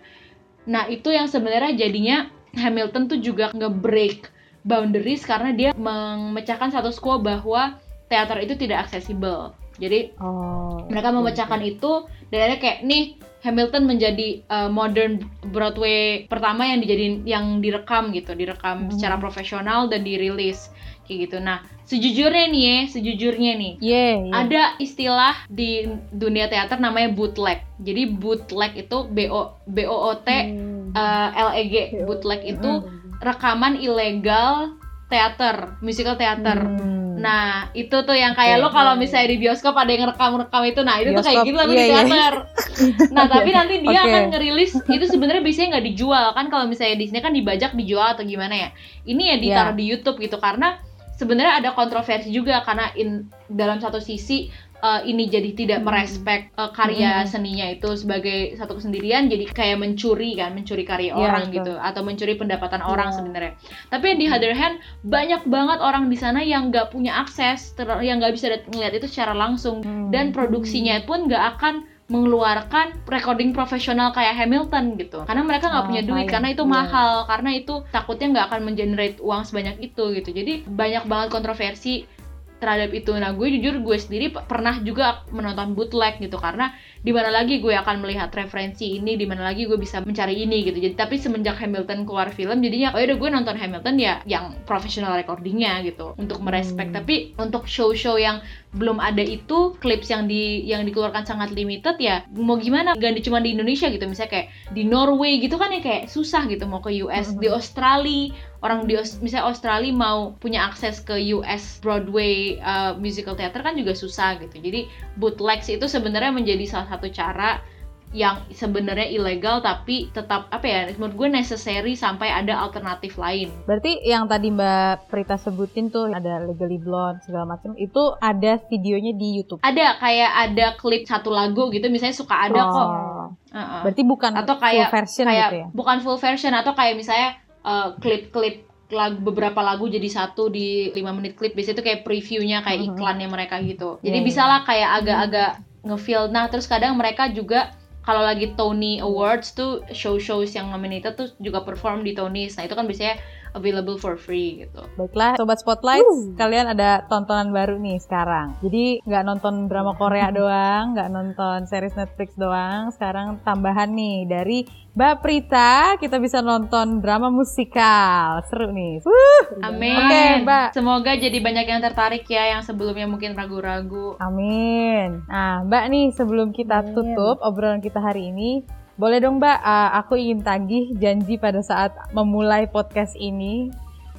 Speaker 1: Nah itu yang sebenarnya jadinya Hamilton tuh juga nge-break boundaries karena dia memecahkan status quo bahwa teater itu tidak aksesibel. Jadi
Speaker 3: Oh.
Speaker 1: mereka memecahkan itu dan akhirnya kayak nih Hamilton menjadi uh, modern Broadway pertama yang dijadiin yang direkam gitu, direkam
Speaker 3: Hmm.
Speaker 1: secara profesional dan dirilis kayak gitu. Nah, sejujurnya nih ya, sejujurnya nih
Speaker 3: Iya, iya.
Speaker 1: ada istilah di dunia teater namanya bootleg. Jadi bootleg itu B O B O O T
Speaker 2: Hmm.
Speaker 1: uh, L E G. Bootleg itu rekaman ilegal teater, musical teater.
Speaker 3: Hmm.
Speaker 1: Nah, itu tuh yang kayak lo kalau misalnya di bioskop ada yang rekam-rekam itu, nah itu tuh kayak
Speaker 3: Bioskop,
Speaker 1: gitu tapi
Speaker 3: iya,
Speaker 1: di
Speaker 3: iya.
Speaker 1: teater. nah, tapi nanti dia
Speaker 3: Oke.
Speaker 1: akan ngerilis itu sebenarnya biasanya nggak dijual kan kalau misalnya di sini kan dibajak dijual atau gimana ya. Ini ya ditaruh
Speaker 3: Iya.
Speaker 1: di YouTube gitu karena sebenarnya ada kontroversi juga karena in dalam satu sisi uh, ini jadi tidak merespek uh, karya
Speaker 3: Hmm.
Speaker 1: seninya itu sebagai satu kesendirian jadi kayak mencuri kan mencuri karya
Speaker 3: Iya,
Speaker 1: orang
Speaker 3: betul.
Speaker 1: gitu atau mencuri pendapatan orang
Speaker 2: Iya.
Speaker 1: sebenarnya tapi di other hand banyak banget orang di sana yang nggak punya akses yang nggak bisa ngeliat itu secara langsung
Speaker 3: Hmm.
Speaker 1: dan produksinya pun nggak akan mengeluarkan recording profesional kayak Hamilton gitu. Karena mereka nggak
Speaker 3: Oh,
Speaker 1: punya duit karena itu
Speaker 2: Iya.
Speaker 1: mahal karena itu takutnya nggak akan mengenerate uang sebanyak itu gitu. Jadi banyak banget kontroversi terhadap itu. Nah gue jujur gue sendiri pernah juga menonton bootleg gitu. Karena di mana lagi gue akan melihat referensi ini di mana lagi gue bisa mencari ini gitu. Jadi tapi semenjak Hamilton keluar film jadinya oh udah gue nonton Hamilton ya yang professional recordingnya gitu untuk merespek.
Speaker 3: Hmm.
Speaker 1: tapi untuk show-show yang belum ada itu clips yang di yang dikeluarkan sangat limited ya mau gimana? Gak di cuma di Indonesia gitu misalnya kayak di Norway gitu kan ya kayak susah gitu mau ke US
Speaker 3: Mhm.
Speaker 1: di Australia orang di misalnya Australia mau punya akses ke US Broadway uh, musical theater kan juga susah gitu. Jadi bootlegs itu sebenarnya menjadi salah satu cara yang sebenarnya ilegal tapi tetap apa ya menurut gue necessary sampai ada alternatif lain
Speaker 3: Berarti yang tadi Mbak Prita sebutin tuh ada Legally Blonde segala macam itu ada videonya di YouTube.
Speaker 1: ada kayak ada klip satu lagu gitu misalnya suka ada kok
Speaker 3: Oh.
Speaker 1: Uh-uh.
Speaker 3: Berarti bukan
Speaker 1: atau kayak
Speaker 3: full version
Speaker 1: kayak
Speaker 3: gitu ya.
Speaker 1: bukan full version atau kayak misalnya uh, klip-klip lagu beberapa lagu jadi satu di 5 menit klip biasanya itu kayak previewnya kayak
Speaker 3: Mhm.
Speaker 1: iklannya mereka gitu jadi
Speaker 3: Iya,
Speaker 1: bisa lah kayak agak-agak ngefeel. Nah terus kadang mereka juga kalau lagi Tony Awards tuh show-shows yang nominated tuh juga perform di Tonys. Nah itu kan biasanya available for free gitu
Speaker 3: Baiklah, Sobat Spotlight, kalian ada tontonan baru nih sekarang. Jadi nggak nonton drama Korea doang, nggak nonton series Netflix doang. Sekarang tambahan nih dari Mbak Prita, kita bisa nonton drama musikal. Seru nih. Wuh,
Speaker 1: Amin
Speaker 3: Oke, Mbak.
Speaker 1: semoga jadi banyak yang tertarik ya yang sebelumnya mungkin ragu-ragu
Speaker 3: amin. Nah, Mbak nih sebelum kita
Speaker 2: Amin.
Speaker 3: tutup obrolan kita hari ini, boleh dong Mbak, uh, aku ingin tagih janji pada saat memulai podcast ini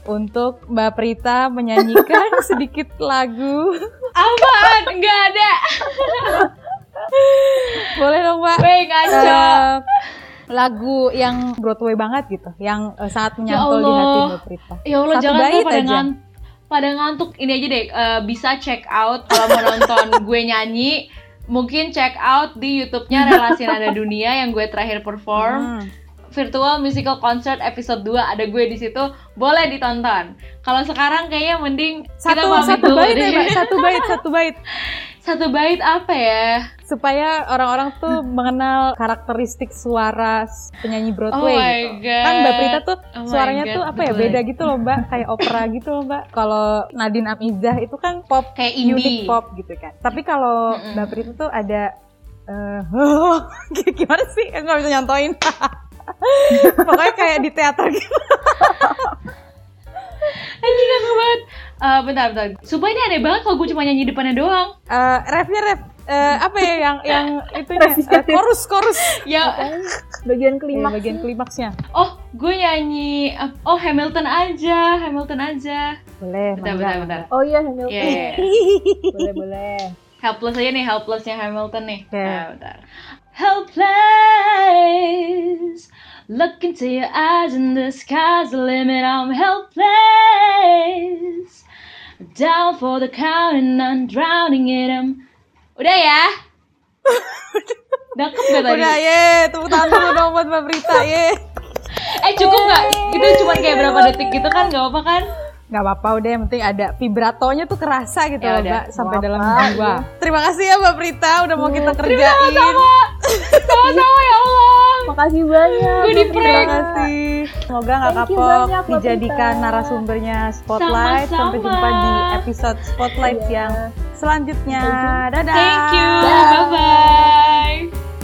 Speaker 3: untuk Mbak Prita menyanyikan sedikit lagu.
Speaker 1: apaan nggak ada
Speaker 3: Boleh dong Mbak.
Speaker 1: Weh ngaco
Speaker 3: Eh, lagu yang Broadway banget gitu, yang eh, sangat menyantol di
Speaker 1: Allah.
Speaker 3: hati Mbak Prita.
Speaker 1: Ya Allah
Speaker 3: Satu
Speaker 1: jangan
Speaker 3: bait
Speaker 1: pada
Speaker 3: aja.
Speaker 1: ngan pada ngantuk ini aja deh eh, bisa check out kalau mau nonton gue nyanyi mungkin check out di YouTube-nya Relasi Nada Dunia yang gue terakhir perform
Speaker 3: Hmm.
Speaker 1: virtual musical concert episode 2 ada gue di situ boleh ditonton. Kalau sekarang kayaknya mending kita
Speaker 3: Satu
Speaker 1: pamit
Speaker 3: satu
Speaker 1: dulu
Speaker 3: bait
Speaker 1: deh.
Speaker 3: ya satu bait, satu bait.
Speaker 1: Satu bait apa ya?
Speaker 3: Supaya orang-orang tuh mengenal karakteristik suara penyanyi
Speaker 1: Oh
Speaker 3: Broadway
Speaker 1: my
Speaker 3: gitu.
Speaker 1: god.
Speaker 3: Kan Mbak Prita tuh
Speaker 1: Oh
Speaker 3: suaranya
Speaker 1: God,
Speaker 3: tuh apa ya beda gitu loh Mbak, kayak opera gitu loh Mbak. Kalau Nadine Amizah itu kan pop
Speaker 1: kayak
Speaker 3: unique
Speaker 1: indie.
Speaker 3: pop gitu kan. Tapi kalau
Speaker 1: Mm-mm.
Speaker 3: Mbak Prita tuh ada eh gimana sih? Aku nggak bisa nyontoin. Pokoknya kayak di teater gitu.
Speaker 1: Anjing aku banget. Eh, bentar, bentar. Sumpah ini aneh banget kalau gue cuma nyanyi depannya doang.
Speaker 3: Eh refnya ref eh, apa ya yang yang itu uh, chorus chorus
Speaker 1: Ya,
Speaker 2: Bagian klimaks.
Speaker 3: bagian klimaksnya.
Speaker 1: oh gue nyanyi. Oh Hamilton aja, Hamilton aja.
Speaker 3: Boleh,
Speaker 1: Bentar,
Speaker 3: mangga,
Speaker 1: bentar, bentar.
Speaker 2: Oh iya Hamilton.
Speaker 1: Iya, iya, iya.
Speaker 2: boleh boleh.
Speaker 1: Helpless aja nih, helplessnya Hamilton nih.
Speaker 3: Oke.
Speaker 1: Nah, bentar. Helpless. Look into your eyes and the sky's the limit. I'm helpless. Down for the count and I'm drowning in 'em. Udah ya? Gak tadi?
Speaker 3: Udah, ye, tepuk tangan dong buat Mbak Prita, ye.
Speaker 1: Eh cukup gak? Itu cuma kayak berapa detik gitu kan? Gak apa-apa kan?
Speaker 3: Gak apa-apa udah, yang penting ada vibratonya tuh kerasa gitu
Speaker 1: Ya
Speaker 3: loh. Mbak, sampai
Speaker 2: Nggak
Speaker 3: dalam jiwa. Terima kasih ya Mbak Prita, udah mau kita
Speaker 1: Terima
Speaker 3: kerjain.
Speaker 1: sama. Sama-sama ya Allah.
Speaker 2: Makasih banyak.
Speaker 1: Gue di.
Speaker 3: Terima kasih. Semoga nggak kapok
Speaker 2: banyak,
Speaker 3: dijadikan
Speaker 2: Prita.
Speaker 3: narasumbernya Spotlight.
Speaker 1: Sama-sama.
Speaker 3: Sampai jumpa di episode Spotlight
Speaker 2: Iya.
Speaker 3: yang selanjutnya. Dadah.
Speaker 1: Thank you.
Speaker 2: Dah.
Speaker 1: Bye-bye.